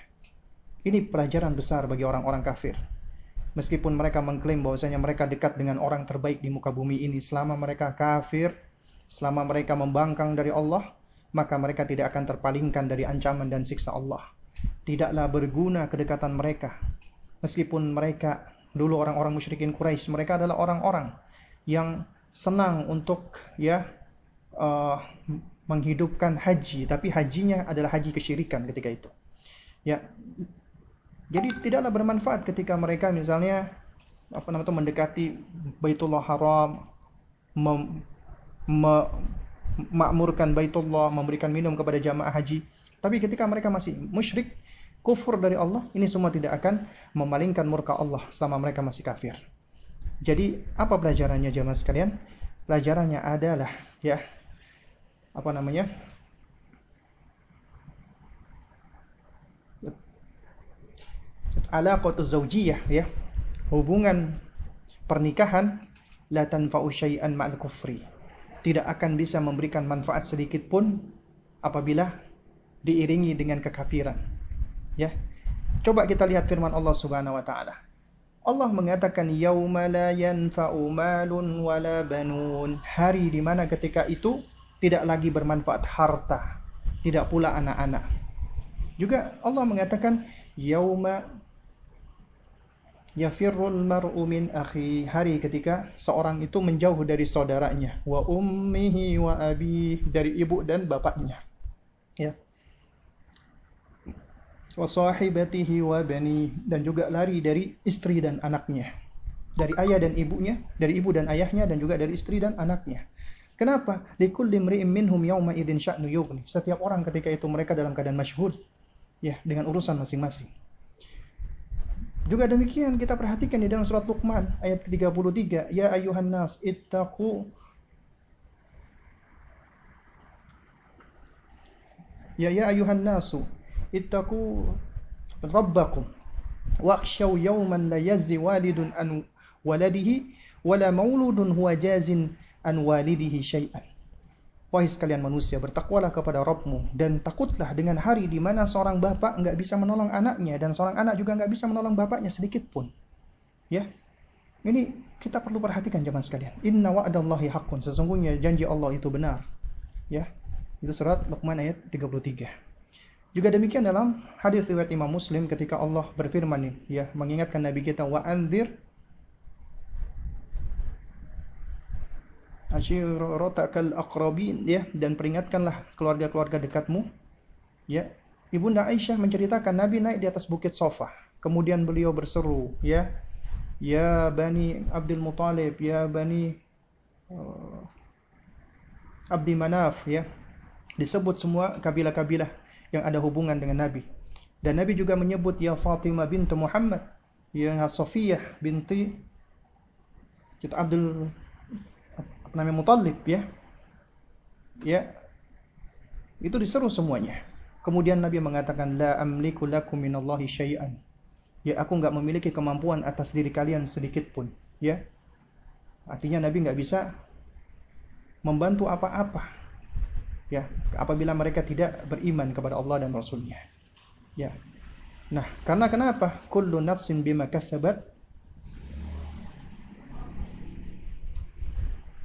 Ini pelajaran besar bagi orang-orang kafir. Meskipun mereka mengklaim bahwasanya mereka dekat dengan orang terbaik di muka bumi ini selama mereka kafir, selama mereka membangkang dari Allah, maka mereka tidak akan terpalingkan dari ancaman dan siksa Allah. Tidaklah berguna kedekatan mereka. Meskipun mereka dulu orang-orang musyrikin Quraisy, mereka adalah orang-orang yang senang untuk ya uh, menghidupkan haji, tapi hajinya adalah haji kesyirikan ketika itu. Ya. Jadi tidaklah bermanfaat ketika mereka misalnya apa namanya mendekati Baitullah Haram, mem, me, makmurkan Baitullah, memberikan minum kepada jamaah haji. Tapi ketika mereka masih musyrik, kufur dari Allah, ini semua tidak akan memalingkan murka Allah selama mereka masih kafir. Jadi apa pelajarannya jamaah sekalian? Pelajarannya adalah ya apa namanya alaqatu zaujiyah ya. Hubungan pernikahan la tanfa'u syai'an ma'al kufri. Tidak akan bisa memberikan manfaat sedikit pun apabila diiringi dengan kekafiran ya. Coba kita lihat firman Allah Subhanahu wa taala. Allah mengatakan yauma la yanfa'u malun wala banun. Hari di mana ketika itu tidak lagi bermanfaat harta, tidak pula anak-anak. Juga Allah mengatakan yauma yafirrul mar'u min akhi. Hari ketika seorang itu menjauh dari saudaranya. Wa ummihi wa abi. Dari ibu dan bapaknya. Ya. Wa sahibatihi wa bani. Dan juga lari dari istri dan anaknya. Dari ayah dan ibunya. Dari ibu dan ayahnya dan juga dari istri dan anaknya. Kenapa? Likulli mri'in minhum yawma idzin sya'nu yughni. Setiap orang ketika itu mereka dalam keadaan masyhur. Ya dengan urusan masing-masing. Juga demikian kita perhatikan di dalam surat Luqman ayat ke-33, ya ayuhan nas ittaqu. Ya ya ayuhan nasu ittaqu rabbakum. Wakhshaw yawman la yazzi walidun an waladihi wala mauludun huwa jazin an walidihi syai'an. Wahai sekalian manusia, bertakwalah kepada Rabbmu dan takutlah dengan hari di mana seorang bapak nggak bisa menolong anaknya dan seorang anak juga nggak bisa menolong bapaknya sedikit pun. Ya, ini kita perlu perhatikan zaman sekalian. Inna wa'dallahi haqqun. Sesungguhnya janji Allah itu benar. Ya, itu surat Luqman ayat 33. Juga demikian dalam hadis riwayat Imam Muslim ketika Allah berfirman ya mengingatkan Nabi kita wa anzir ashiratakal aqrabin ya. Dan peringatkanlah keluarga-keluarga dekatmu ya. Ibunda Aisyah menceritakan Nabi naik di atas bukit Sofa kemudian beliau berseru ya. Ya bani Abdul Muthalib ya bani uh, Abdi Manaf ya. Disebut semua kabilah-kabilah yang ada hubungan dengan Nabi. Dan Nabi juga menyebut ya Fatimah bintu Muhammad ya Sofiyah binti kita Abdul namanya Mutallib ya. Ya. Itu diseru semuanya. Kemudian Nabi mengatakan la amliku lakum minallahi syai'an. Ya, aku nggak memiliki kemampuan atas diri kalian sedikit pun, ya. Artinya Nabi nggak bisa membantu apa-apa. Ya, apabila mereka tidak beriman kepada Allah dan Rasulnya. Ya. Nah, karena kenapa? Kullu nafsin bima kasabat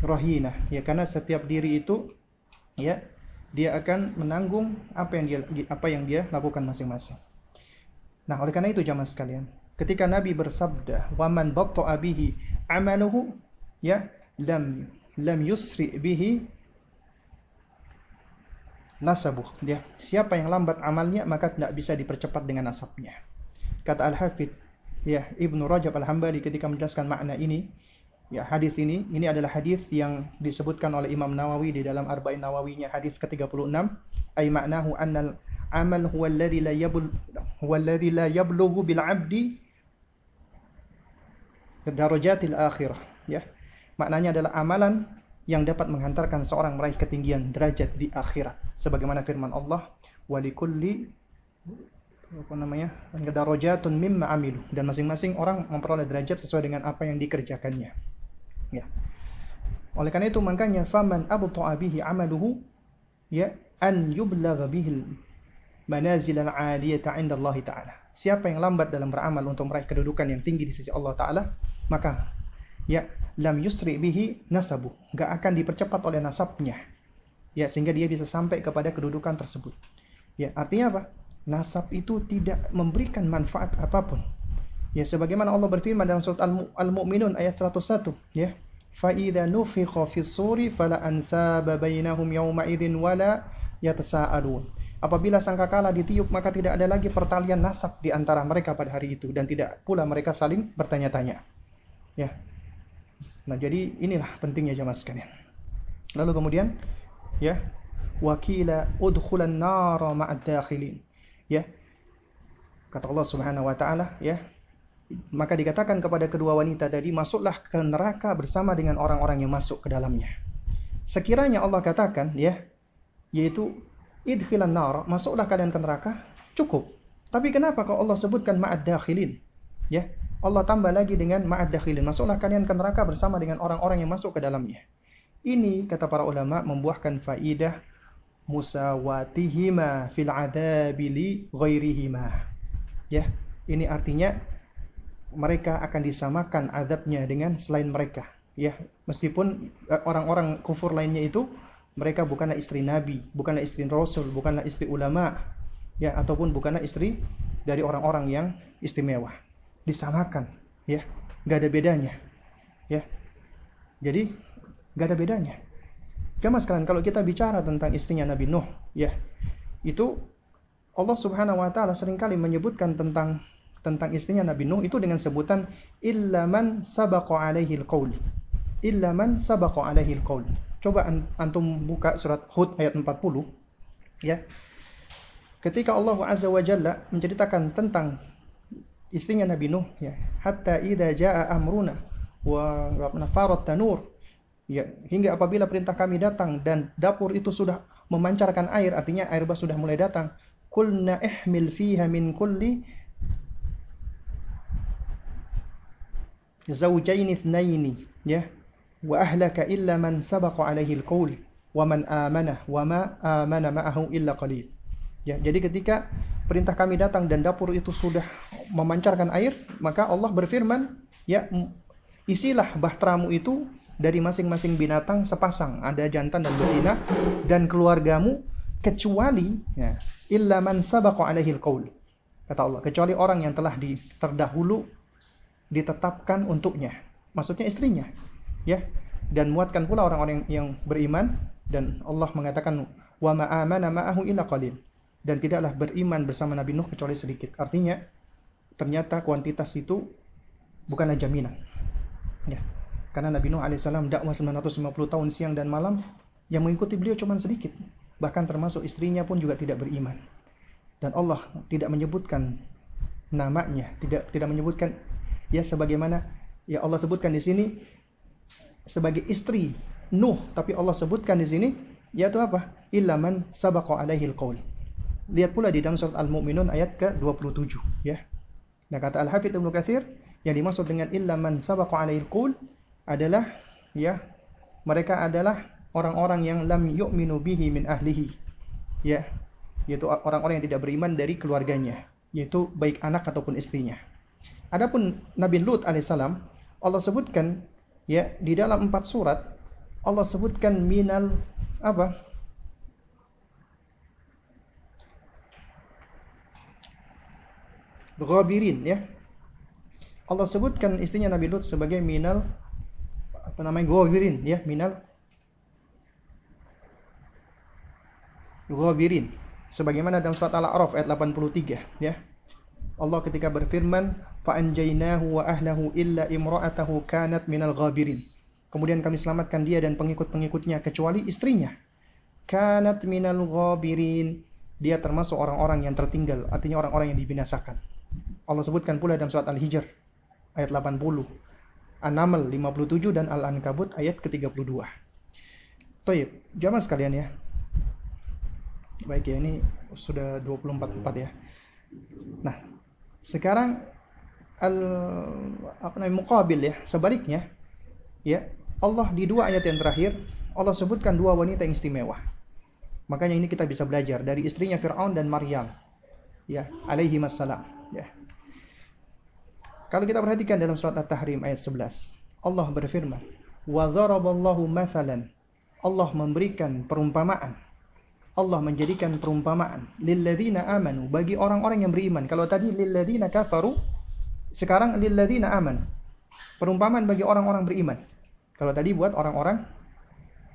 rahina ya karena setiap diri itu ya dia akan menanggung apa yang dia apa yang dia lakukan masing-masing. Nah, oleh karena itu jamaah sekalian, ketika Nabi bersabda, "Waman batta'a bihi amaluhu" ya, lam lam yusri bihi nasabuh. Ya, siapa yang lambat amalnya maka tidak bisa dipercepat dengan nasabnya. Kata Al-Hafidh ya Ibnu Rajab Al-Hambali ketika menjelaskan makna ini, Ya, hadis ini ini adalah hadis yang disebutkan oleh Imam Nawawi di dalam Arba'in Nawawinya hadis ke-36. Ay maknahu annal amal huwa alladhi la yabul huwa alladhi la yablughu bil 'abdi darajatil akhirah. Ya maknanya adalah amalan yang dapat menghantarkan seorang meraih ketinggian derajat di akhirat. Sebagaimana firman Allah walikulli apa namanya? Darajatun mimma amilu. Dan masing-masing orang memperoleh derajat sesuai dengan apa yang dikerjakannya Ya. Oleh karena itu makanya faman abta'a bihi amaluhu ya an yublagha bihil manazil al-'aliyata 'inda Allah taala. Siapa yang lambat dalam beramal untuk meraih kedudukan yang tinggi di sisi Allah taala, maka ya lam yusri bihi nasabu, nggak akan dipercepat oleh nasabnya. Ya, sehingga dia bisa sampai kepada kedudukan tersebut. Ya, artinya apa? Nasab itu tidak memberikan manfaat apa pun. Ya, sebagaimana Allah berfirman dalam surat Al-Mu'minun ayat 101, ya. فَإِذَا نُفِخَ فِي الصُّورِ فَلَا أَنْسَابَ بَيْنَهُمْ يَوْمَئِذٍ وَلَا يَتَسَاءَلُونَ Apabila sangkakala ditiup maka tidak ada lagi pertalian nasab di antara mereka pada hari itu dan tidak pula mereka saling bertanya-tanya. Ya. Nah, jadi inilah pentingnya jemaah sekalian. Lalu kemudian ya wakila udkhulan nara ma'ad dakhilin. Ya. Kata Allah Subhanahu wa taala, ya. maka dikatakan kepada kedua wanita tadi, masuklah ke neraka bersama dengan orang-orang yang masuk ke dalamnya. Sekiranya Allah katakan, ya, yaitu idkhilan nar, masuklah kalian ke neraka, cukup. Tapi kenapa kalau Allah sebutkan ma'ad dakhilin? Ya, Allah tambah lagi dengan ma'ad dakhilin. Masuklah kalian ke neraka bersama dengan orang-orang yang masuk ke dalamnya. Ini kata para ulama membuahkan faidah musawatihima fil adabi li ghairihima. Ya, ini artinya mereka akan disamakan adabnya dengan selain mereka. Ya, meskipun eh, orang-orang kufur lainnya itu mereka bukanlah istri nabi, bukanlah istri rasul, bukanlah istri ulama, ya ataupun bukanlah istri dari orang-orang yang istimewa. Disamakan ya. Nggak ada bedanya ya. Jadi nggak ada bedanya. Jamaah sekalian kalau kita bicara tentang istrinya Nabi Nuh ya itu Allah Subhanahu wa taala sering kali menyebutkan tentang tentang istrinya Nabi Nuh itu dengan sebutan illaman sabaqa alaihi alqaul. Illaman sabaqa alaihi alqaul. Coba antum buka surat Hud ayat 40 ya. Ketika Allah Azza wa Jalla menceritakan tentang istrinya Nabi Nuh ya hatta idza jaa amruna wa nafarat tanur ya hingga apabila perintah kami datang dan dapur itu sudah memancarkan air artinya air bah sudah mulai datang kulna ihmil fiha min kulli zawjain ithnaini ya wa ahlaka illa man sabaqa alaihi alqaul wa man amana wa ma amana ma'ahu illa qalil ya jadi ketika perintah kami datang dan dapur itu sudah memancarkan air, maka Allah berfirman, ya isilah bahteramu itu dari masing-masing binatang sepasang, ada jantan dan betina dan keluargamu kecuali ya, illa man sabaqa alaihi qaul. Kata Allah, kecuali orang yang telah di, terdahulu ditetapkan untuknya. Maksudnya istrinya. Ya. Dan muatkan pula orang-orang yang beriman dan Allah mengatakan wa ma ma'ahu illa qalil dan tidaklah beriman bersama Nabi Nuh kecuali sedikit. Artinya ternyata kuantitas itu bukanlah jaminan. Ya. Karena Nabi Nuh alaihissalam dakwah 950 tahun siang dan malam yang mengikuti beliau cuma sedikit. Bahkan termasuk istrinya pun juga tidak beriman. Dan Allah tidak menyebutkan namanya, tidak tidak menyebutkan ya sebagaimana ya Allah sebutkan di sini sebagai istri Nuh, tapi Allah sebutkan di sini yaitu apa? Ilaman sabaqa alaihi alqaul Lihat pula di dalam surat Al-Mu'minun ayat ke-27 ya. Nah kata Al-Hafidz Ibnu Katsir yang dimaksud dengan illa man sabaqa alaihil qul adalah ya mereka adalah orang-orang yang lam yu'minu bihi min ahlihi. Ya, yaitu orang-orang yang tidak beriman dari keluarganya, yaitu baik anak ataupun istrinya. Adapun Nabi Lut alaihissalam Allah sebutkan ya di dalam empat surat Allah sebutkan minal apa ghabirin ya. Allah sebutkan istrinya Nabi Lut sebagai minal apa namanya ghabirin ya, minal ghabirin sebagaimana dalam surat Al-A'raf ayat 83 ya. Allah ketika berfirman fa anjaynahu wa ahlahu illa imra'atahu kanat minal ghabirin. Kemudian kami selamatkan dia dan pengikut-pengikutnya kecuali istrinya. Kanat minal ghabirin. Dia termasuk orang-orang yang tertinggal, artinya orang-orang yang dibinasakan. Allah sebutkan pula dalam surat Al-Hijr ayat 80, An-Naml 57 dan Al-Ankabut ayat ke-32. Toyib, jamaah sekalian ya. Baik ya, ini sudah 24 ya. Nah, sekarang al apa namanya muqabil ya, sebaliknya ya, Allah di dua ayat yang terakhir Allah sebutkan dua wanita yang istimewa. Makanya ini kita bisa belajar dari istrinya Firaun dan Maryam. Ya, alaihi wassalam, ya. Kalau kita perhatikan dalam surat At-Tahrim ayat 11, Allah berfirman, "Wa dharaballahu mathalan." Allah memberikan perumpamaan. Allah menjadikan perumpamaan lilladzina amanu bagi orang-orang yang beriman. Kalau tadi lilladzina kafaru, sekarang lilladzina amanu. Perumpamaan bagi orang-orang beriman. Kalau tadi buat orang-orang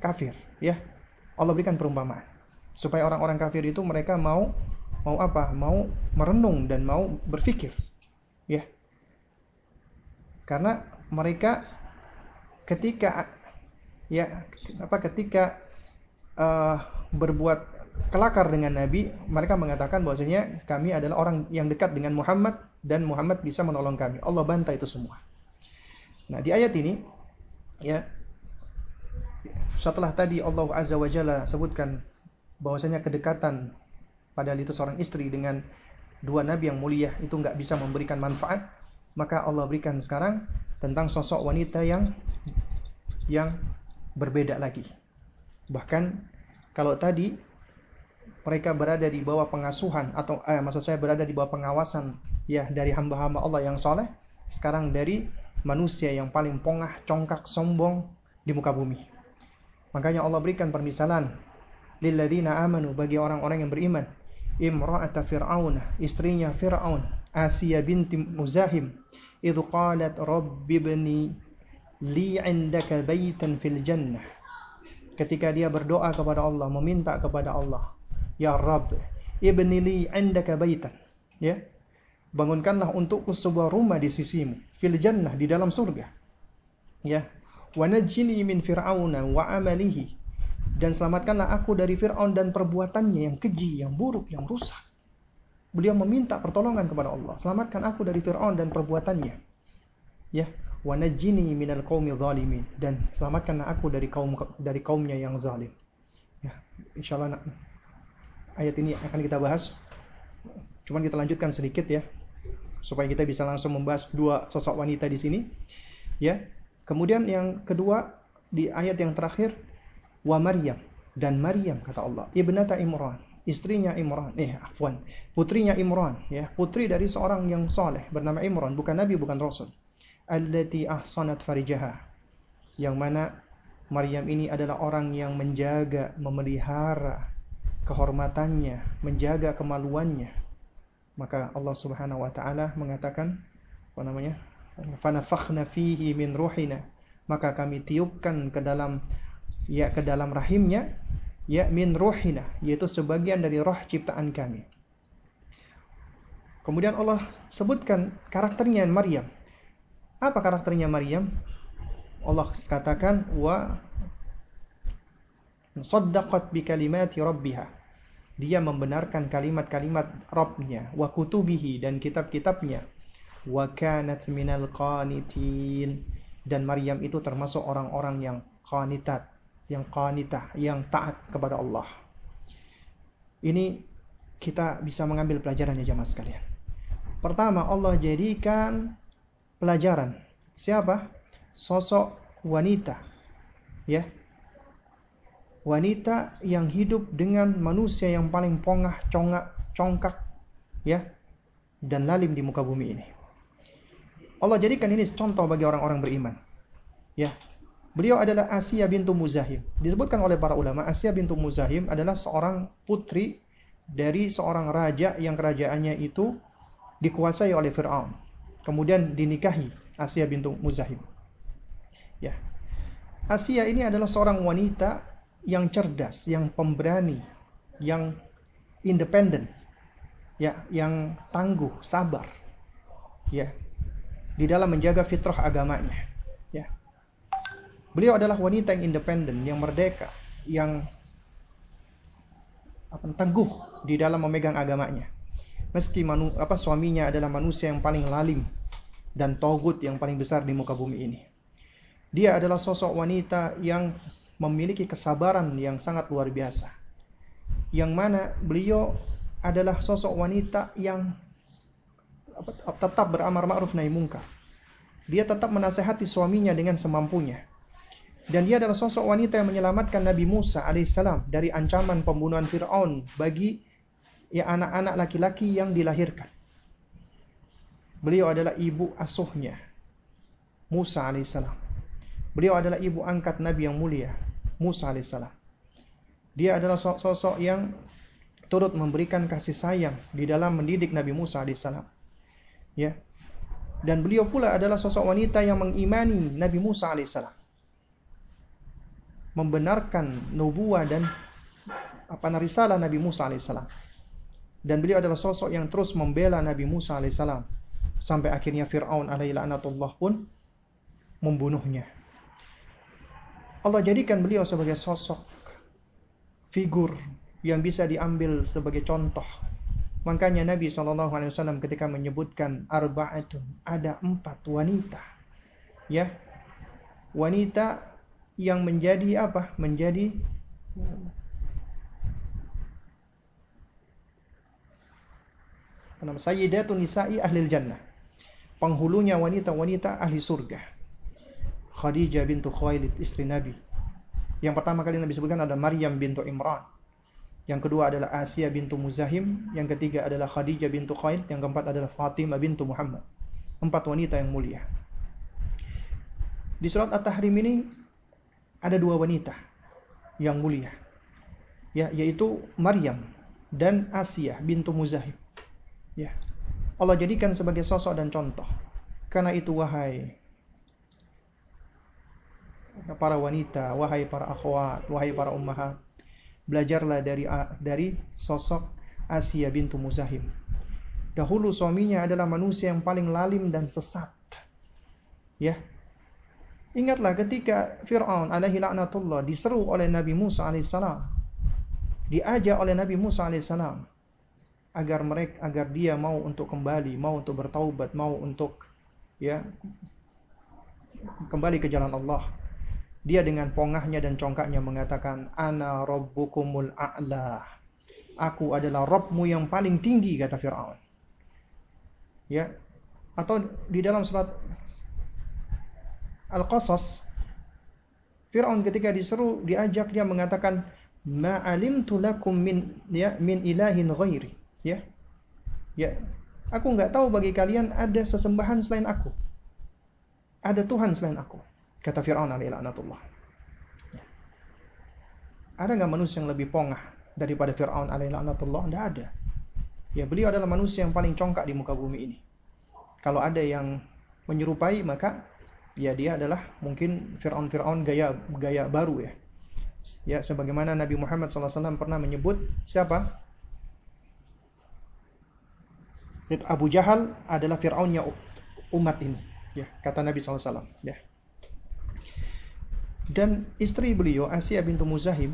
kafir, ya. Allah berikan perumpamaan supaya orang-orang kafir itu mereka mau mau apa? Mau merenung dan mau berpikir. Ya. Karena mereka ketika ya apa ketika uh, berbuat kelakar dengan Nabi, mereka mengatakan bahwasanya kami adalah orang yang dekat dengan Muhammad dan Muhammad bisa menolong kami. Allah bantah itu semua. Nah, di ayat ini ya setelah tadi Allah Azza wa Jalla sebutkan bahwasanya kedekatan padahal itu seorang istri dengan dua nabi yang mulia itu nggak bisa memberikan manfaat, maka Allah berikan sekarang tentang sosok wanita yang yang berbeda lagi. Bahkan kalau tadi mereka berada di bawah pengasuhan atau eh, maksud saya berada di bawah pengawasan ya dari hamba-hamba Allah yang soleh, sekarang dari manusia yang paling pongah, congkak, sombong di muka bumi. Makanya Allah berikan permisalan lilladzina amanu bagi orang-orang yang beriman. Imra'ata Fir'aun, istrinya Fir'aun, Asia binti Muzahim, idh qalat rabbi ibni li 'indaka baitan fil jannah. Ketika dia berdoa kepada Allah, meminta kepada Allah, Ya Rabb, ibni li 'indaka baitan. Ya. Bangunkanlah untukku sebuah rumah di sisimu, fil jannah di dalam surga. Ya. Wa najini min fir'auna wa amalihi dan selamatkanlah aku dari Fir'aun dan perbuatannya yang keji, yang buruk, yang rusak. Beliau meminta pertolongan kepada Allah. Selamatkan aku dari Fir'aun dan perbuatannya. Ya, wa najini minal qaumi zalimin dan selamatkanlah aku dari kaum dari kaumnya yang zalim. Ya, insyaallah ayat ini akan kita bahas. Cuman kita lanjutkan sedikit ya supaya kita bisa langsung membahas dua sosok wanita di sini. Ya. Kemudian yang kedua di ayat yang terakhir wa Maryam dan Maryam kata Allah ibnata Imran istrinya Imran eh afwan putrinya Imran ya putri dari seorang yang soleh bernama Imran bukan nabi bukan rasul allati ahsanat farijaha yang mana Maryam ini adalah orang yang menjaga memelihara kehormatannya menjaga kemaluannya maka Allah Subhanahu wa taala mengatakan apa namanya fanafakhna fihi min ruhina maka kami tiupkan ke dalam ya ke dalam rahimnya ya min ruhina yaitu sebagian dari roh ciptaan kami. Kemudian Allah sebutkan karakternya Maryam. Apa karakternya Maryam? Allah katakan wa saddaqat bi kalimati rabbiha. Dia membenarkan kalimat-kalimat Rabbnya wa kutubihi dan kitab-kitabnya. Wa kanat minal qanitin. Dan Maryam itu termasuk orang-orang yang qanitat, yang qanitah, yang taat kepada Allah. Ini kita bisa mengambil pelajarannya jamaah sekalian. Pertama, Allah jadikan pelajaran. Siapa? Sosok wanita. Ya. Wanita yang hidup dengan manusia yang paling pongah, congak, congkak, ya, dan lalim di muka bumi ini. Allah jadikan ini contoh bagi orang-orang beriman. Ya, Beliau adalah Asia bintu Muzahim. Disebutkan oleh para ulama, Asia bintu Muzahim adalah seorang putri dari seorang raja yang kerajaannya itu dikuasai oleh Fir'aun. Kemudian dinikahi Asia bintu Muzahim. Ya. Asia ini adalah seorang wanita yang cerdas, yang pemberani, yang independen. Ya, yang tangguh, sabar. Ya. Di dalam menjaga fitrah agamanya. Ya Beliau adalah wanita yang independen, yang merdeka, yang apa, teguh di dalam memegang agamanya. Meski manu, apa suaminya adalah manusia yang paling lalim dan togut yang paling besar di muka bumi ini. Dia adalah sosok wanita yang memiliki kesabaran yang sangat luar biasa. Yang mana beliau adalah sosok wanita yang tetap beramar ma'ruf nahi mungkar. Dia tetap menasehati suaminya dengan semampunya dan dia adalah sosok wanita yang menyelamatkan Nabi Musa alaihissalam dari ancaman pembunuhan Fir'aun bagi ya anak-anak laki-laki yang dilahirkan. Beliau adalah ibu asuhnya Musa alaihissalam. Beliau adalah ibu angkat Nabi yang mulia, Musa alaihissalam. Dia adalah sosok yang turut memberikan kasih sayang di dalam mendidik Nabi Musa alaihissalam. Ya. Dan beliau pula adalah sosok wanita yang mengimani Nabi Musa alaihissalam. Membenarkan nubuah dan apa risalah Nabi Musa alaihissalam. Dan beliau adalah sosok yang terus membela Nabi Musa alaihissalam sampai akhirnya Fir'aun alaihi laknatullah pun membunuhnya. Allah jadikan beliau sebagai sosok figur yang bisa diambil sebagai contoh. Makanya Nabi SAW ketika menyebutkan arba'atun ada empat wanita, ya wanita yang menjadi apa? Menjadi Sayyidatun nisa'i ahli jannah. Penghulunya wanita-wanita ahli surga. Khadijah bintu Khuwailid istri Nabi. Yang pertama kali Nabi sebutkan adalah Maryam bintu Imran. Yang kedua adalah Asia bintu Muzahim. Yang ketiga adalah Khadijah bintu Khuwailid. Yang keempat adalah Fatimah bintu Muhammad. Empat wanita yang mulia. Di surat At-Tahrim ini ada dua wanita yang mulia. Ya, yaitu Maryam dan Asia bintu Muzahim. Ya. Allah jadikan sebagai sosok dan contoh. Karena itu wahai para wanita, wahai para akhwat, wahai para ummahat, belajarlah dari dari sosok Asia bintu Muzahim. Dahulu suaminya adalah manusia yang paling lalim dan sesat. Ya. Ingatlah ketika Fir'aun alaihi laknatullah diseru oleh Nabi Musa alaihissalam. Diajak oleh Nabi Musa alaihissalam agar mereka agar dia mau untuk kembali, mau untuk bertaubat, mau untuk ya kembali ke jalan Allah. Dia dengan pongahnya dan congkaknya mengatakan, Ana rabbukumul a'la. Aku adalah Rabbmu yang paling tinggi, kata Fir'aun. Ya, atau di dalam surat Al-Qasas, Fir'aun ketika diseru, diajak dia mengatakan, Ma'alimtu lakum min, ya, min ilahin ghairi. Ya, ya, aku nggak tahu bagi kalian ada sesembahan selain aku. Ada Tuhan selain aku. Kata Fir'aun alaihi laknatullah. Ada nggak manusia yang lebih pongah daripada Fir'aun alaihi? Tidak ada. Ya, beliau adalah manusia yang paling congkak di muka bumi ini. Kalau ada yang menyerupai, maka ya dia adalah mungkin Fir'aun-Fir'aun gaya gaya baru ya. Ya, sebagaimana Nabi Muhammad SAW pernah menyebut siapa? Abu Jahal adalah Fir'aunnya umat ini. Ya, kata Nabi SAW. Ya. Dan istri beliau, Asia bintu Muzahim,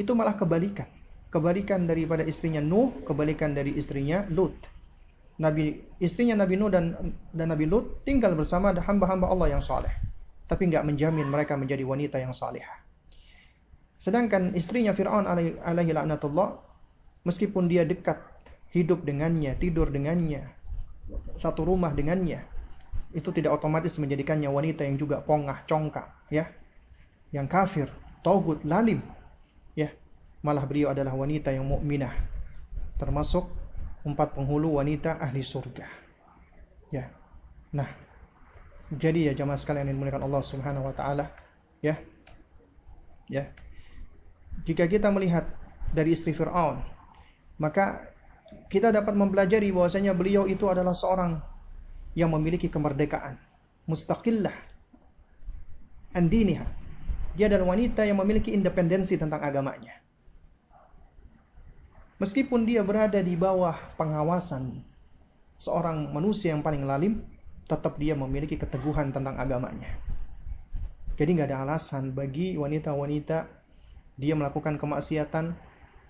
itu malah kebalikan. Kebalikan daripada istrinya Nuh, kebalikan dari istrinya Lut. Nabi istrinya Nabi Nuh dan dan Nabi Lut tinggal bersama hamba-hamba Allah yang saleh, tapi nggak menjamin mereka menjadi wanita yang saleh. Sedangkan istrinya Fir'aun alaihi laknatullah, meskipun dia dekat hidup dengannya, tidur dengannya, satu rumah dengannya, itu tidak otomatis menjadikannya wanita yang juga pongah, congkak, ya. Yang kafir, tauhid, lalim. Ya. Malah beliau adalah wanita yang mukminah. Termasuk empat penghulu wanita ahli surga. Ya. Nah, jadi ya jamaah sekalian yang dimuliakan Allah Subhanahu wa taala, ya. Ya. Jika kita melihat dari istri Firaun, maka kita dapat mempelajari bahwasanya beliau itu adalah seorang yang memiliki kemerdekaan, mustaqillah, andiniha. Dia adalah wanita yang memiliki independensi tentang agamanya. Meskipun dia berada di bawah pengawasan seorang manusia yang paling lalim, tetap dia memiliki keteguhan tentang agamanya. Jadi nggak ada alasan bagi wanita-wanita dia melakukan kemaksiatan,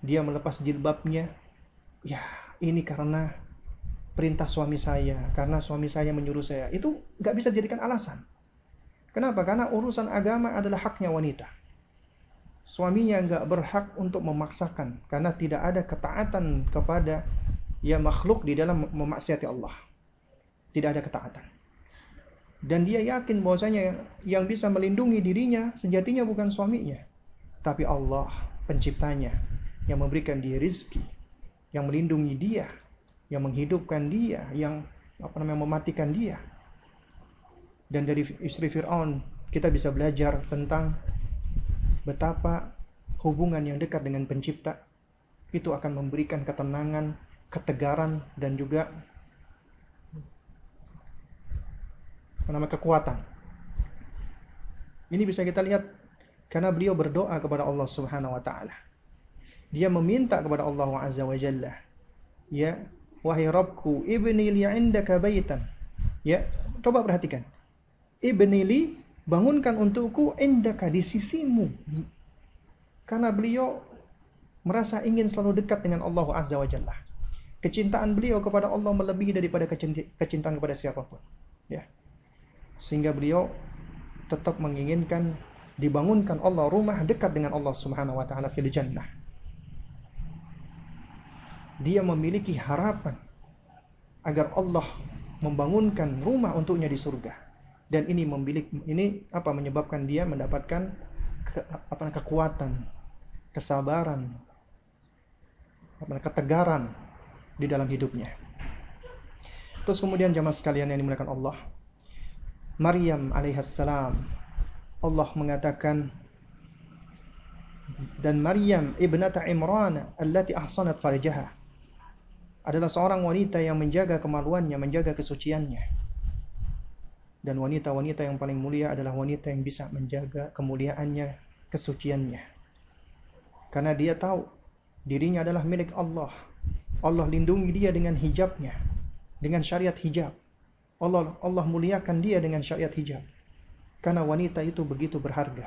dia melepas jilbabnya. Ya, ini karena perintah suami saya, karena suami saya menyuruh saya. Itu nggak bisa dijadikan alasan. Kenapa? Karena urusan agama adalah haknya wanita. Suaminya nggak berhak untuk memaksakan, karena tidak ada ketaatan kepada ya makhluk di dalam memaksiati Allah. Tidak ada ketaatan. Dan dia yakin bahwasanya yang bisa melindungi dirinya sejatinya bukan suaminya, tapi Allah penciptanya yang memberikan dia rizki, yang melindungi dia, yang menghidupkan dia, yang apa namanya mematikan dia. Dan dari istri Fir'aun kita bisa belajar tentang betapa hubungan yang dekat dengan pencipta itu akan memberikan ketenangan, ketegaran dan juga namanya kekuatan. Ini bisa kita lihat karena beliau berdoa kepada Allah Subhanahu wa taala. Dia meminta kepada Allah Azza wa Jalla, ya, wahai Rabbku, ibni li 'indaka baitan. Ya, coba perhatikan. Ibni li, bangunkan untukku indaka di sisimu. Karena beliau merasa ingin selalu dekat dengan Allah Azza wa Jalla. Kecintaan beliau kepada Allah melebihi daripada kecintaan kepada siapa pun. Ya. Sehingga beliau tetap menginginkan dibangunkan Allah rumah dekat dengan Allah Subhanahu wa taala fil jannah dia memiliki harapan agar Allah membangunkan rumah untuknya di surga. Dan ini memiliki ini apa menyebabkan dia mendapatkan ke, apa kekuatan kesabaran apa ketegaran di dalam hidupnya. Terus kemudian jamaah sekalian yang dimuliakan Allah Maryam alaihissalam Allah mengatakan dan Maryam ibnata Imran allati ahsanat farjaha adalah seorang wanita yang menjaga kemaluannya, menjaga kesuciannya. Dan wanita-wanita yang paling mulia adalah wanita yang bisa menjaga kemuliaannya, kesuciannya. Karena dia tahu dirinya adalah milik Allah. Allah lindungi dia dengan hijabnya, dengan syariat hijab. Allah Allah muliakan dia dengan syariat hijab. Karena wanita itu begitu berharga.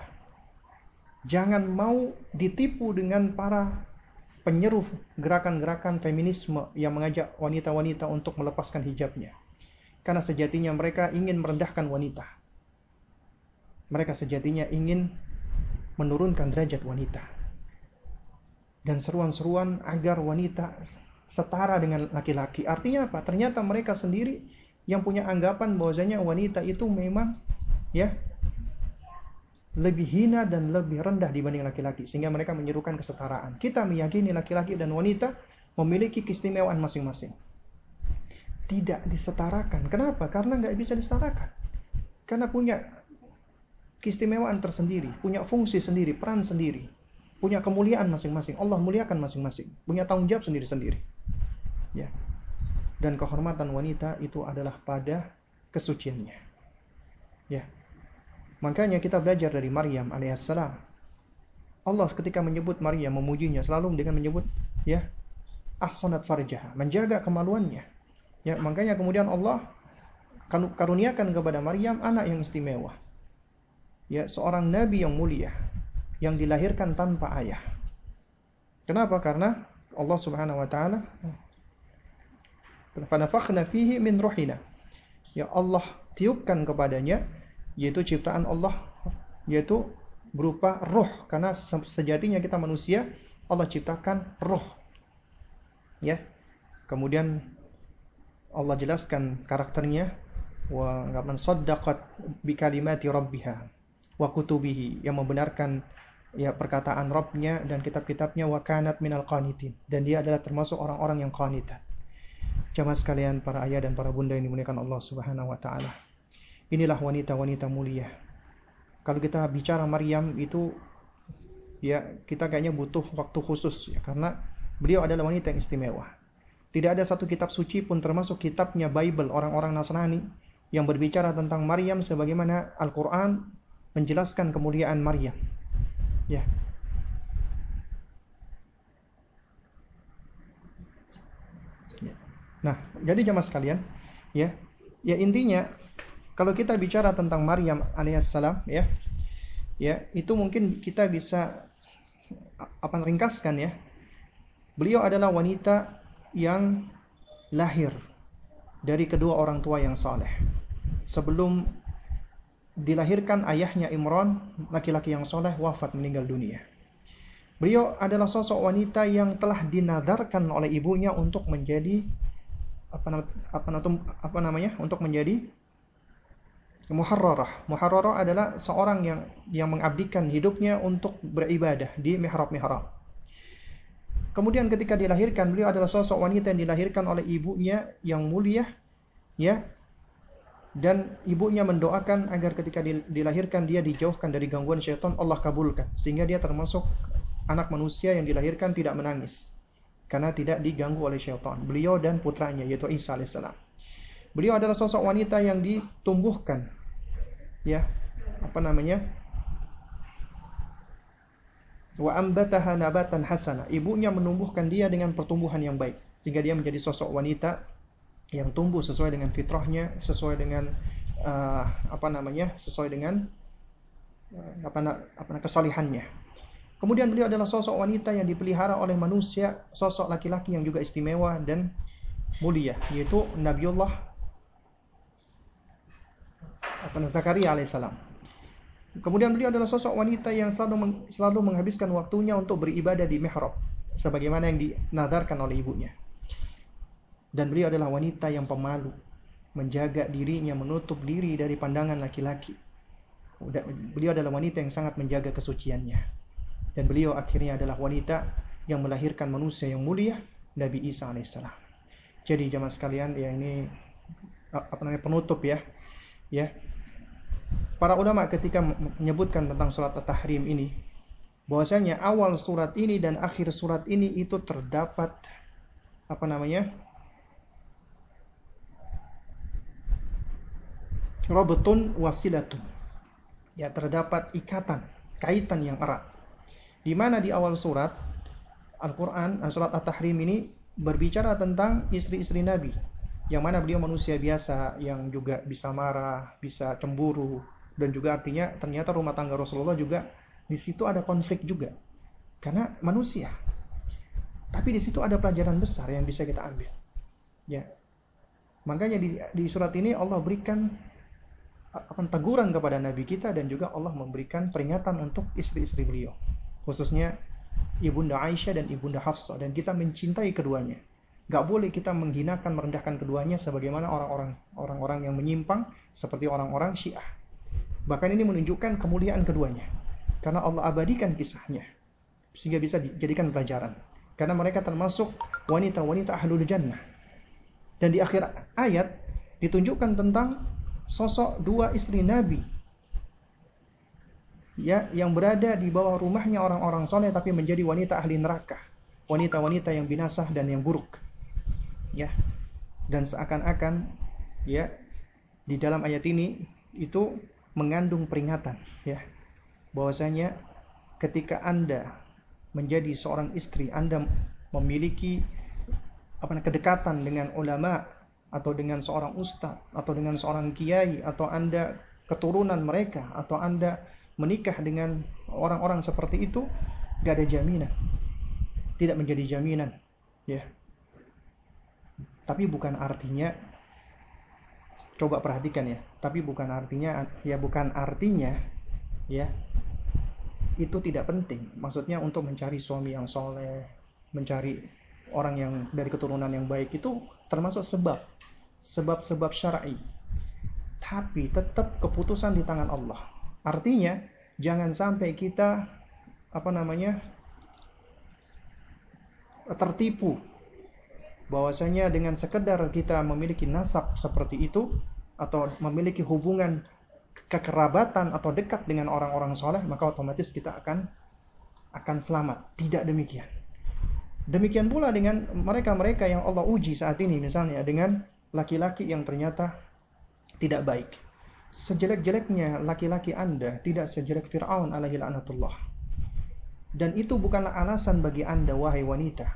Jangan mau ditipu dengan para penyeru gerakan-gerakan feminisme yang mengajak wanita-wanita untuk melepaskan hijabnya. Karena sejatinya mereka ingin merendahkan wanita. Mereka sejatinya ingin menurunkan derajat wanita. Dan seruan-seruan agar wanita setara dengan laki-laki. Artinya apa? Ternyata mereka sendiri yang punya anggapan bahwasanya wanita itu memang ya lebih hina dan lebih rendah dibanding laki-laki sehingga mereka menyerukan kesetaraan. Kita meyakini laki-laki dan wanita memiliki keistimewaan masing-masing. Tidak disetarakan. Kenapa? Karena nggak bisa disetarakan. Karena punya keistimewaan tersendiri, punya fungsi sendiri, peran sendiri, punya kemuliaan masing-masing. Allah muliakan masing-masing, punya tanggung jawab sendiri-sendiri. Ya. Dan kehormatan wanita itu adalah pada kesuciannya. Ya, Makanya kita belajar dari Maryam alaihissalam. Allah ketika menyebut Maryam memujinya selalu dengan menyebut ya ahsanat farjah, menjaga kemaluannya. Ya, makanya kemudian Allah karuniakan kepada Maryam anak yang istimewa. Ya, seorang nabi yang mulia yang dilahirkan tanpa ayah. Kenapa? Karena Allah Subhanahu wa taala fanafakhna fihi min ruhina. Ya Allah tiupkan kepadanya yaitu ciptaan Allah yaitu berupa roh. Karena sejatinya kita manusia Allah ciptakan roh. Ya. Kemudian Allah jelaskan karakternya wa man saddaqat bi kalimati rabbiha wa kutubihi yang membenarkan ya perkataan Rabbnya dan kitab-kitabnya wa kanat minal qanitin. Dan dia adalah termasuk orang-orang yang qanitat Jamaah sekalian para ayah dan para bunda yang dimuliakan Allah Subhanahu wa taala Inilah wanita-wanita mulia. Kalau kita bicara Maryam itu ya kita kayaknya butuh waktu khusus ya karena beliau adalah wanita yang istimewa. Tidak ada satu kitab suci pun termasuk kitabnya Bible orang-orang Nasrani yang berbicara tentang Maryam sebagaimana Al-Qur'an menjelaskan kemuliaan Maryam. Ya. ya. Nah, jadi jamaah sekalian, ya. Ya intinya kalau kita bicara tentang Maryam alaihissalam ya, ya itu mungkin kita bisa apa ringkaskan ya. Beliau adalah wanita yang lahir dari kedua orang tua yang saleh. Sebelum dilahirkan ayahnya Imran, laki-laki yang soleh wafat meninggal dunia. Beliau adalah sosok wanita yang telah dinadarkan oleh ibunya untuk menjadi apa, apa, apa namanya? Untuk menjadi muharrarah. Muharrarah adalah seorang yang yang mengabdikan hidupnya untuk beribadah di mihrab-mihrab. Kemudian ketika dilahirkan, beliau adalah sosok wanita yang dilahirkan oleh ibunya yang mulia, ya. dan ibunya mendoakan agar ketika dilahirkan dia dijauhkan dari gangguan syaitan Allah kabulkan sehingga dia termasuk anak manusia yang dilahirkan tidak menangis karena tidak diganggu oleh syaitan beliau dan putranya yaitu Isa alaihissalam beliau adalah sosok wanita yang ditumbuhkan ya apa namanya wa ambataha nabatan hasana. Ibunya menumbuhkan dia dengan pertumbuhan yang baik sehingga dia menjadi sosok wanita yang tumbuh sesuai dengan fitrahnya, sesuai dengan uh, apa namanya? sesuai dengan uh, apa apa kesalihannya. Kemudian beliau adalah sosok wanita yang dipelihara oleh manusia, sosok laki-laki yang juga istimewa dan mulia, yaitu Nabiullah apa Zakaria alaihissalam. Kemudian beliau adalah sosok wanita yang selalu meng, selalu menghabiskan waktunya untuk beribadah di mihrab sebagaimana yang dinadarkan oleh ibunya. Dan beliau adalah wanita yang pemalu, menjaga dirinya, menutup diri dari pandangan laki-laki. Beliau adalah wanita yang sangat menjaga kesuciannya. Dan beliau akhirnya adalah wanita yang melahirkan manusia yang mulia, Nabi Isa alaihissalam. Jadi jamaah sekalian, ya ini apa namanya penutup ya, ya para ulama ketika menyebutkan tentang surat At-Tahrim ini bahwasanya awal surat ini dan akhir surat ini itu terdapat apa namanya? Robotun wasilatun. Ya, terdapat ikatan, kaitan yang erat. Di mana di awal surat Al-Qur'an, surat At-Tahrim ini berbicara tentang istri-istri Nabi yang mana beliau manusia biasa yang juga bisa marah, bisa cemburu, dan juga artinya ternyata rumah tangga Rasulullah juga di situ ada konflik juga. Karena manusia. Tapi di situ ada pelajaran besar yang bisa kita ambil. Ya. Makanya di, di surat ini Allah berikan akan teguran kepada Nabi kita dan juga Allah memberikan peringatan untuk istri-istri beliau. Khususnya ibunda Aisyah dan ibunda Hafsah. Dan kita mencintai keduanya Gak boleh kita menghinakan merendahkan keduanya sebagaimana orang-orang orang-orang yang menyimpang seperti orang-orang Syiah Bahkan ini menunjukkan kemuliaan keduanya. Karena Allah abadikan kisahnya. Sehingga bisa dijadikan pelajaran. Karena mereka termasuk wanita-wanita ahlul jannah. Dan di akhir ayat ditunjukkan tentang sosok dua istri Nabi ya yang berada di bawah rumahnya orang-orang soleh tapi menjadi wanita ahli neraka wanita-wanita yang binasa dan yang buruk ya. Dan seakan-akan ya di dalam ayat ini itu mengandung peringatan ya. Bahwasanya ketika Anda menjadi seorang istri Anda memiliki apa kedekatan dengan ulama atau dengan seorang ustadz atau dengan seorang kiai atau Anda keturunan mereka atau Anda menikah dengan orang-orang seperti itu gak ada jaminan. Tidak menjadi jaminan ya tapi bukan artinya coba perhatikan ya tapi bukan artinya ya bukan artinya ya itu tidak penting. Maksudnya untuk mencari suami yang soleh mencari orang yang dari keturunan yang baik itu termasuk sebab sebab-sebab syar'i. Tapi tetap keputusan di tangan Allah. Artinya jangan sampai kita apa namanya tertipu bahwasanya dengan sekedar kita memiliki nasab seperti itu atau memiliki hubungan kekerabatan atau dekat dengan orang-orang soleh maka otomatis kita akan akan selamat. Tidak demikian. Demikian pula dengan mereka-mereka yang Allah uji saat ini misalnya dengan laki-laki yang ternyata tidak baik. Sejelek-jeleknya laki-laki anda tidak sejelek Fir'aun alaihi la'natullah dan itu bukanlah alasan bagi anda wahai wanita.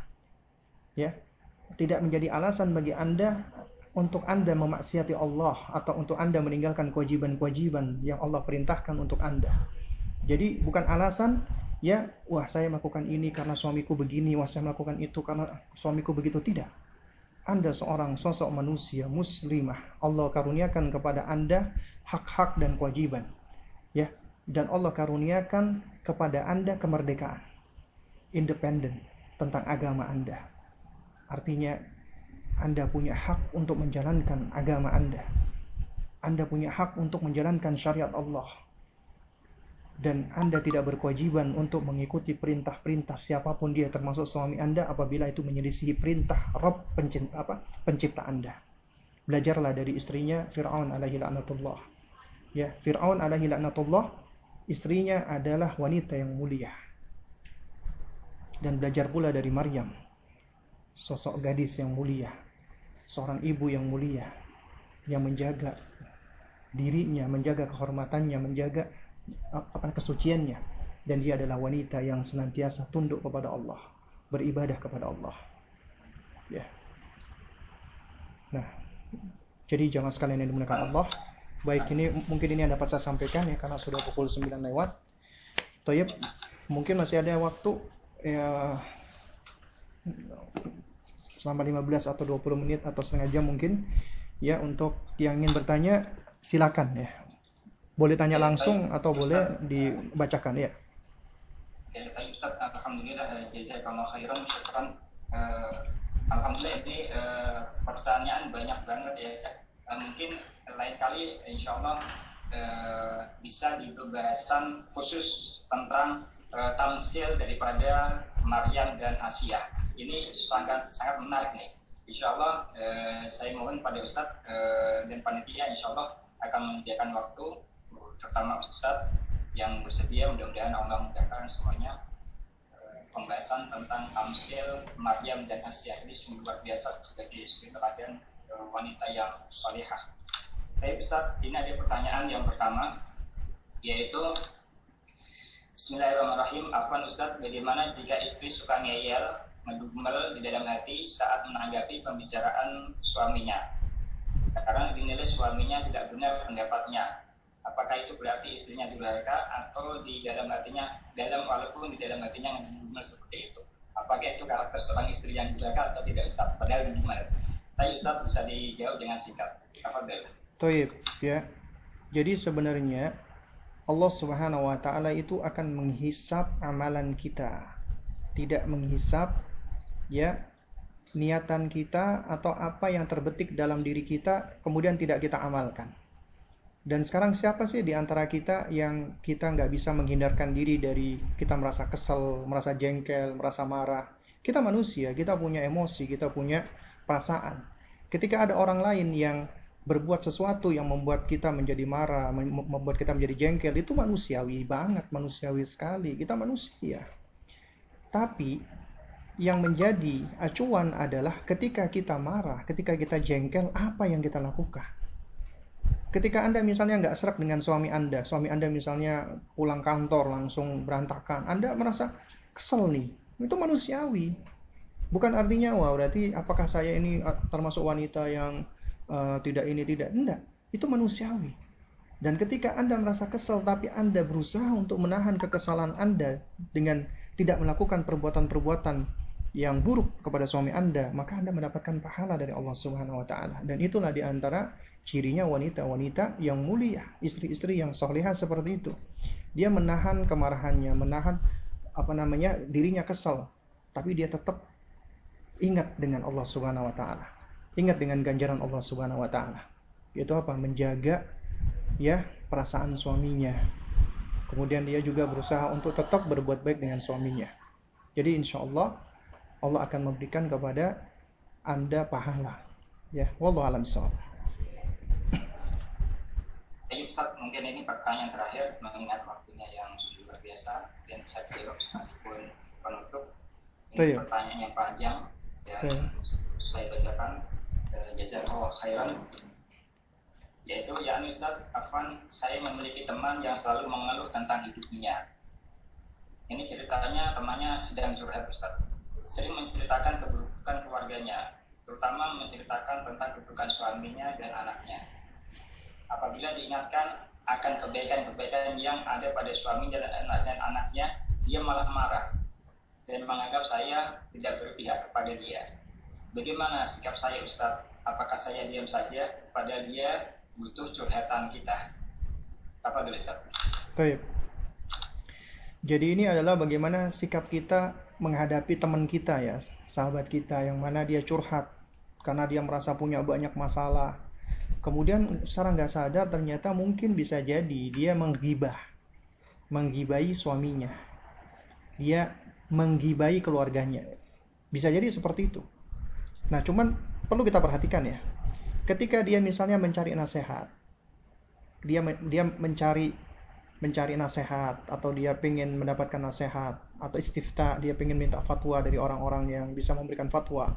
Ya tidak menjadi alasan bagi Anda untuk Anda memaksiati Allah atau untuk Anda meninggalkan kewajiban-kewajiban yang Allah perintahkan untuk Anda. Jadi bukan alasan ya, wah saya melakukan ini karena suamiku begini, wah saya melakukan itu karena suamiku begitu tidak. Anda seorang sosok manusia muslimah. Allah karuniakan kepada Anda hak-hak dan kewajiban. Ya, dan Allah karuniakan kepada Anda kemerdekaan. Independen tentang agama Anda. Artinya Anda punya hak untuk menjalankan agama Anda. Anda punya hak untuk menjalankan syariat Allah. Dan Anda tidak berkewajiban untuk mengikuti perintah-perintah siapa pun dia termasuk suami Anda apabila itu menyelisihi perintah Rob pencipta, apa, pencipta Anda. belajarlah dari istrinya Fir'aun alaihi laknatullah ya Fir'aun alaihi laknatullah istrinya adalah wanita yang mulia dan belajar pula dari Maryam sosok gadis yang mulia seorang ibu yang mulia yang menjaga dirinya, menjaga kehormatannya, menjaga apa kesuciannya dan dia adalah wanita yang senantiasa tunduk kepada Allah, beribadah kepada Allah. Ya. Nah, jadi jangan sekalian yang dimuliakan Allah. Baik, ini mungkin ini yang dapat saya sampaikan ya karena sudah pukul 9 lewat. Toyib, mungkin masih ada waktu ya selama 15 atau 20 menit atau setengah jam mungkin ya untuk yang ingin bertanya silakan ya. Boleh tanya langsung atau boleh dibacakan ya. Ya, Ustaz, alhamdulillah jazakallahu khairan syukran. Uh, alhamdulillah ini uh, pertanyaan banyak banget ya. Uh, mungkin lain kali insya Allah uh, bisa dibahasan khusus tentang uh, tamsil daripada Maryam dan Asia. Ini sangat sangat menarik nih. Insya Allah uh, saya mohon pada Ustadz uh, dan panitia Insya Allah akan menyediakan waktu terutama Ustadz yang bersedia mudah-mudahan Allah mudahkan semuanya eh, pembahasan tentang Amsil, Maryam dan Asia ini sungguh luar biasa sebagai sebagai teladan eh, wanita yang salihah. Baik Ustaz, ini ada pertanyaan yang pertama yaitu Bismillahirrahmanirrahim. Afwan Ustaz, bagaimana jika istri suka ngeyel, ngedumel di dalam hati saat menanggapi pembicaraan suaminya? karena dinilai suaminya tidak benar pendapatnya. Apakah itu berarti istrinya durhaka atau di dalam hatinya, dalam walaupun di dalam hatinya ngedumel seperti itu? Apakah itu karakter seorang istri yang durhaka atau tidak Ustaz? Padahal ngedumel. Tapi Ustaz bisa dijawab dengan singkat. Apa Toib, ya. Jadi sebenarnya Allah Subhanahu wa taala itu akan menghisap amalan kita. Tidak menghisap ya niatan kita atau apa yang terbetik dalam diri kita kemudian tidak kita amalkan. Dan sekarang siapa sih di antara kita yang kita nggak bisa menghindarkan diri dari kita merasa kesel, merasa jengkel, merasa marah. Kita manusia, kita punya emosi, kita punya perasaan. Ketika ada orang lain yang berbuat sesuatu yang membuat kita menjadi marah, membuat kita menjadi jengkel, itu manusiawi banget, manusiawi sekali. Kita manusia. Tapi yang menjadi acuan adalah ketika kita marah, ketika kita jengkel, apa yang kita lakukan. Ketika Anda misalnya nggak serak dengan suami Anda, suami Anda misalnya pulang kantor langsung berantakan, Anda merasa kesel nih, itu manusiawi. Bukan artinya, wah berarti apakah saya ini uh, termasuk wanita yang uh, tidak ini, tidak. Enggak, itu manusiawi. Dan ketika Anda merasa kesel, tapi Anda berusaha untuk menahan kekesalan Anda dengan tidak melakukan perbuatan-perbuatan yang buruk kepada suami Anda, maka Anda mendapatkan pahala dari Allah Subhanahu wa taala. Dan itulah di antara cirinya wanita-wanita yang mulia, istri-istri yang solehah seperti itu. Dia menahan kemarahannya, menahan apa namanya dirinya kesal, tapi dia tetap ingat dengan Allah Subhanahu wa taala. Ingat dengan ganjaran Allah Subhanahu wa taala. Itu apa? Menjaga ya perasaan suaminya. Kemudian dia juga berusaha untuk tetap berbuat baik dengan suaminya. Jadi insya Allah Allah akan memberikan kepada Anda pahala. Ya, wallahu alam sawab. Jadi Ustaz, mungkin ini pertanyaan terakhir mengingat waktunya yang sudah luar biasa dan bisa dijawab sekalipun penutup. Ini Tuh, pertanyaan yang panjang dan Tuh. saya bacakan eh, jazakallah khairan yaitu yakni Ustaz Afwan saya memiliki teman yang selalu mengeluh tentang hidupnya ini ceritanya temannya sedang curhat Ustaz sering menceritakan keburukan keluarganya, terutama menceritakan tentang keburukan suaminya dan anaknya. Apabila diingatkan akan kebaikan-kebaikan yang ada pada suaminya dan, anaknya, dia malah marah dan menganggap saya tidak berpihak kepada dia. Bagaimana sikap saya Ustaz? Apakah saya diam saja padahal dia butuh curhatan kita? Apa dulu Ustaz? Baik. Jadi ini adalah bagaimana sikap kita menghadapi teman kita ya, sahabat kita yang mana dia curhat karena dia merasa punya banyak masalah. Kemudian secara nggak sadar ternyata mungkin bisa jadi dia menggibah, menggibai suaminya. Dia menggibai keluarganya. Bisa jadi seperti itu. Nah, cuman perlu kita perhatikan ya. ketika dia misalnya mencari nasihat dia dia mencari mencari nasihat atau dia ingin mendapatkan nasihat atau istifta dia ingin minta fatwa dari orang-orang yang bisa memberikan fatwa.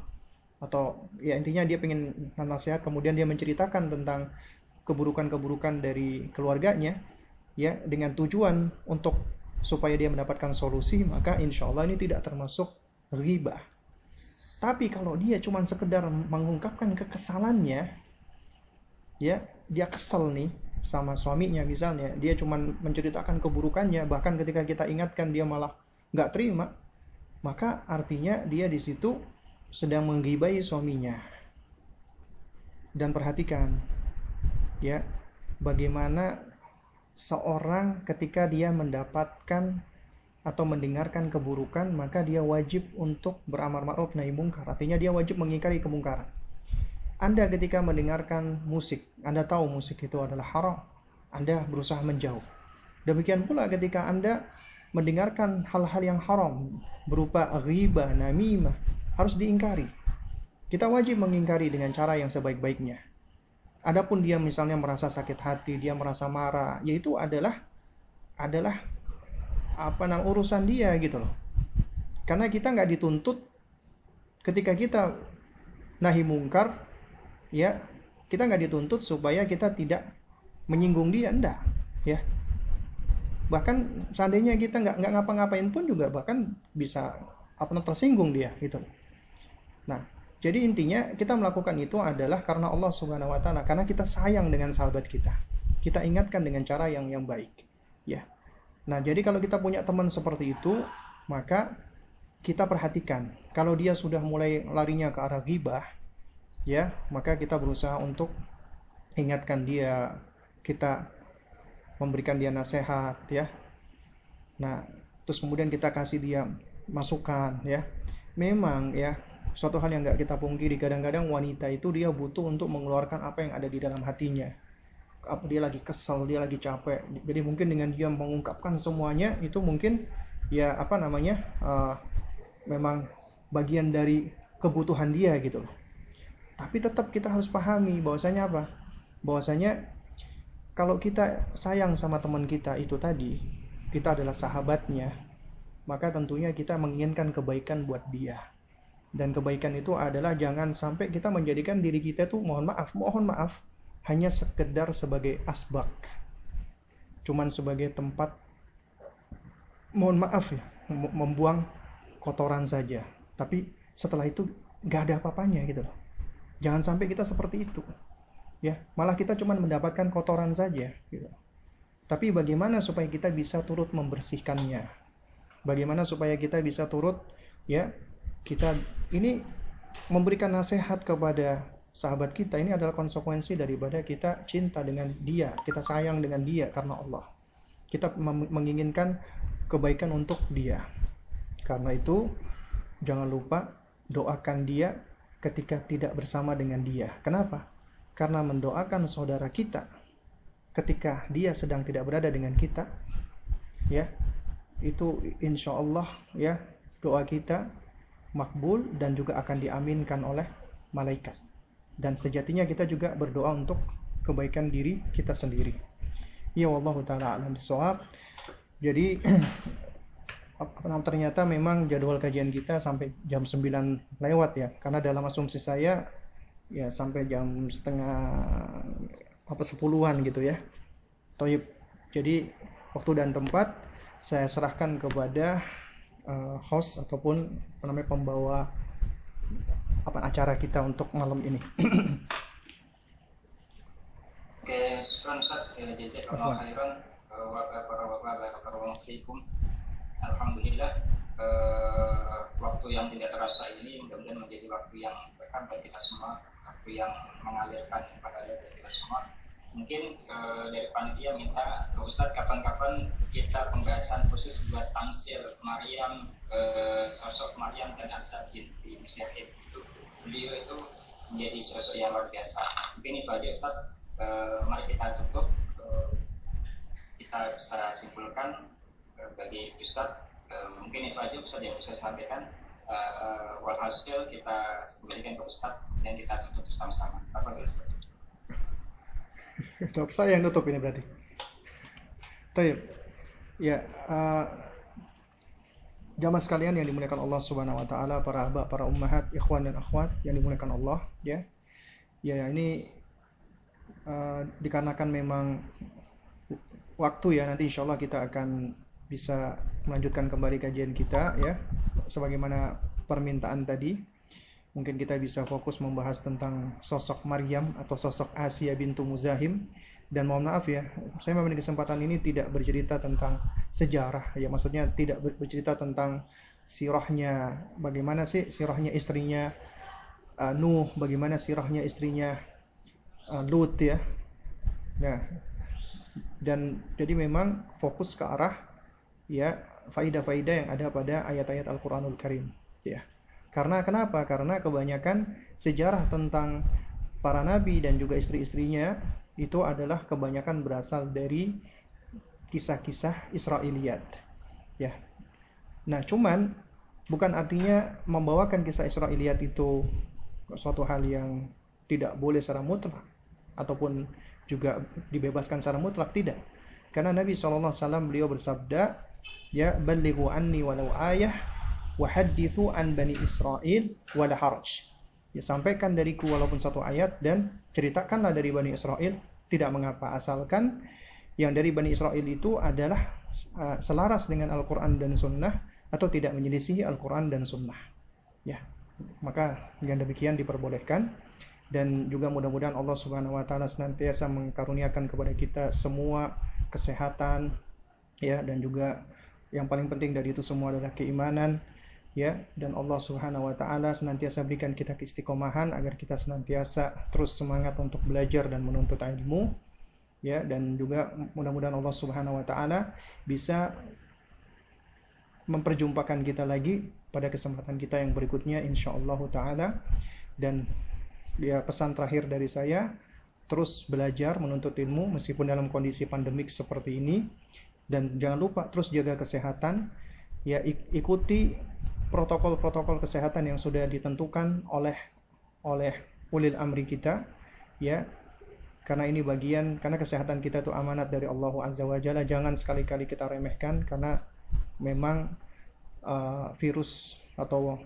Atau ya intinya dia ingin nasihat kemudian dia menceritakan tentang keburukan-keburukan dari keluarganya ya dengan tujuan untuk supaya dia mendapatkan solusi maka insya Allah ini tidak termasuk riba tapi kalau dia cuma sekedar mengungkapkan kekesalannya ya dia kesel nih sama suaminya misalnya. Dia cuma menceritakan keburukannya bahkan ketika kita ingatkan dia malah nggak terima maka artinya dia di situ sedang menggibai suaminya. Dan perhatikan ya bagaimana seorang ketika dia mendapatkan atau mendengarkan keburukan maka dia wajib untuk beramar ma'ruf nahi mungkar. Artinya dia wajib mengingkari kemungkaran. Anda ketika mendengarkan musik, Anda tahu musik itu adalah haram, Anda berusaha menjauh. Demikian pula ketika Anda mendengarkan hal-hal yang haram berupa riba, namimah, harus diingkari. Kita wajib mengingkari dengan cara yang sebaik-baiknya. Adapun dia misalnya merasa sakit hati, dia merasa marah, yaitu adalah adalah apa namanya urusan dia gitu loh. Karena kita nggak dituntut ketika kita nahi mungkar ya kita nggak dituntut supaya kita tidak menyinggung dia enggak ya bahkan seandainya kita nggak nggak ngapa-ngapain pun juga bahkan bisa apa tersinggung dia gitu. Nah jadi intinya kita melakukan itu adalah karena Allah Subhanahu wa taala karena kita sayang dengan sahabat kita. Kita ingatkan dengan cara yang yang baik ya. Nah jadi kalau kita punya teman seperti itu maka kita perhatikan. Kalau dia sudah mulai larinya ke arah ghibah ya maka kita berusaha untuk ingatkan dia kita memberikan dia nasihat ya. Nah terus kemudian kita kasih dia masukan ya. Memang ya suatu hal yang nggak kita pungkiri kadang-kadang wanita itu dia butuh untuk mengeluarkan apa yang ada di dalam hatinya. Apa dia lagi kesel dia lagi capek. Jadi mungkin dengan dia mengungkapkan semuanya itu mungkin ya apa namanya uh, memang bagian dari kebutuhan dia gitu loh. Tapi tetap kita harus pahami bahwasanya apa? Bahwasanya kalau kita sayang sama teman kita itu tadi, kita adalah sahabatnya, maka tentunya kita menginginkan kebaikan buat dia. Dan kebaikan itu adalah jangan sampai kita menjadikan diri kita tuh mohon maaf, mohon maaf, hanya sekedar sebagai asbak. Cuman sebagai tempat mohon maaf ya, membuang kotoran saja. Tapi setelah itu nggak ada apa-apanya gitu loh Jangan sampai kita seperti itu. Ya, malah kita cuma mendapatkan kotoran saja gitu. Tapi bagaimana supaya kita bisa turut membersihkannya? Bagaimana supaya kita bisa turut ya kita ini memberikan nasihat kepada sahabat kita ini adalah konsekuensi daripada kita cinta dengan dia, kita sayang dengan dia karena Allah. Kita menginginkan kebaikan untuk dia. Karena itu jangan lupa doakan dia ketika tidak bersama dengan dia. Kenapa? Karena mendoakan saudara kita ketika dia sedang tidak berada dengan kita, ya, itu insya Allah ya doa kita makbul dan juga akan diaminkan oleh malaikat. Dan sejatinya kita juga berdoa untuk kebaikan diri kita sendiri. Ya Allah taala alam Jadi ternyata memang jadwal kajian kita sampai jam 9 lewat ya karena dalam asumsi saya ya sampai jam setengah apa sepuluhan gitu ya Toyib jadi waktu dan tempat saya serahkan kepada uh, host ataupun apa namanya pembawa apa acara kita untuk malam ini Oke, syukur Ustaz. Ya, jazakallahu khairan. Wa barakallahu fiikum. Alhamdulillah uh, waktu yang tidak terasa ini mudah-mudahan menjadi waktu yang berkah bagi kita semua, waktu yang mengalirkan pada dari kita semua. Mungkin uh, dari panitia minta ke Ustadz kapan-kapan kita pembahasan khusus buat tamsil Maryam, uh, sosok Maryam dan Asabin di Mesir itu. Beliau itu menjadi sosok yang luar biasa. Mungkin itu aja Ustadz. Mari kita tutup. Kita bisa simpulkan bagi Ustaz uh, mungkin itu aja Ustaz yang bisa sampaikan uh, walhasil kita kembalikan ke Ustaz dan kita tutup bersama-sama. Apa Ustaz? Tutup saya yang tutup ini berarti. Taib. Ya, uh, jamaah sekalian yang dimuliakan Allah Subhanahu wa taala, para abah, para ummahat, ikhwan dan akhwat yang dimuliakan Allah, ya. Ya, ini uh, dikarenakan memang waktu ya nanti insya Allah kita akan bisa melanjutkan kembali kajian kita ya. Sebagaimana permintaan tadi mungkin kita bisa fokus membahas tentang sosok Maryam atau sosok Asia bintu Muzahim. Dan mohon maaf ya saya memiliki kesempatan ini tidak bercerita tentang sejarah ya. Maksudnya tidak bercerita tentang sirahnya bagaimana sih sirahnya istrinya uh, Nuh bagaimana sirahnya istrinya uh, Lut ya. Nah dan jadi memang fokus ke arah ya faidah-faidah yang ada pada ayat-ayat Al-Qur'anul Karim ya. Karena kenapa? Karena kebanyakan sejarah tentang para nabi dan juga istri-istrinya itu adalah kebanyakan berasal dari kisah-kisah Israiliyat. Ya. Nah, cuman bukan artinya membawakan kisah Israiliyat itu suatu hal yang tidak boleh secara mutlak ataupun juga dibebaskan secara mutlak tidak. Karena Nabi SAW beliau bersabda, ya balighu anni walau ayah wa hadithu an bani Israel wala haraj. Ya sampaikan dariku walaupun satu ayat dan ceritakanlah dari bani Israel tidak mengapa asalkan yang dari bani Israel itu adalah uh, selaras dengan Al-Qur'an dan Sunnah atau tidak menyelisihi Al-Qur'an dan Sunnah. Ya, maka yang demikian diperbolehkan dan juga mudah-mudahan Allah Subhanahu wa taala senantiasa mengkaruniakan kepada kita semua kesehatan ya dan juga yang paling penting dari itu semua adalah keimanan ya. Dan Allah Subhanahu wa taala senantiasa berikan kita keistiqomahan agar kita senantiasa terus semangat untuk belajar dan menuntut ilmu ya. Dan juga mudah-mudahan Allah Subhanahu wa taala bisa memperjumpakan kita lagi pada kesempatan kita yang berikutnya insyaallah taala. Dan ya pesan terakhir dari saya terus belajar menuntut ilmu meskipun dalam kondisi pandemik seperti ini dan jangan lupa terus jaga kesehatan. Ya ikuti protokol-protokol kesehatan yang sudah ditentukan oleh oleh ulil amri kita ya. Karena ini bagian karena kesehatan kita itu amanat dari Allah Azza wa Jalla. Jangan sekali-kali kita remehkan karena memang uh, virus atau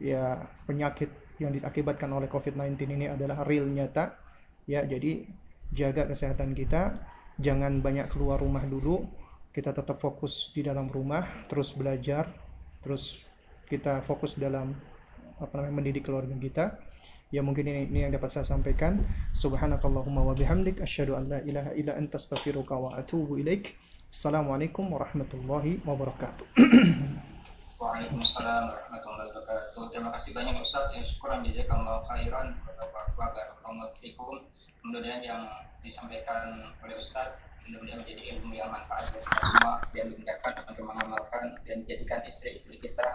ya penyakit yang diakibatkan oleh COVID-19 ini adalah real nyata. Ya jadi jaga kesehatan kita. Jangan banyak keluar rumah dulu kita tetap fokus di dalam rumah terus belajar terus kita fokus dalam apa namanya mendidik keluarga kita ya mungkin ini, ini yang dapat saya sampaikan subhanakallahumma wa bihamdik asyhadu an la ilaha illa anta astaghfiruka wa atubu ilaik assalamualaikum warahmatullahi wabarakatuh Waalaikumsalam warahmatullahi wabarakatuh. Terima kasih banyak Ustaz. Ya, syukuran jazakallahu khairan. Barakallahu fikum. Kemudian yang disampaikan oleh Ustaz mudah-mudahan menjadi ilmu yang manfaat bagi semua dan dimudahkan untuk mengamalkan dan menjadikan istri-istri kita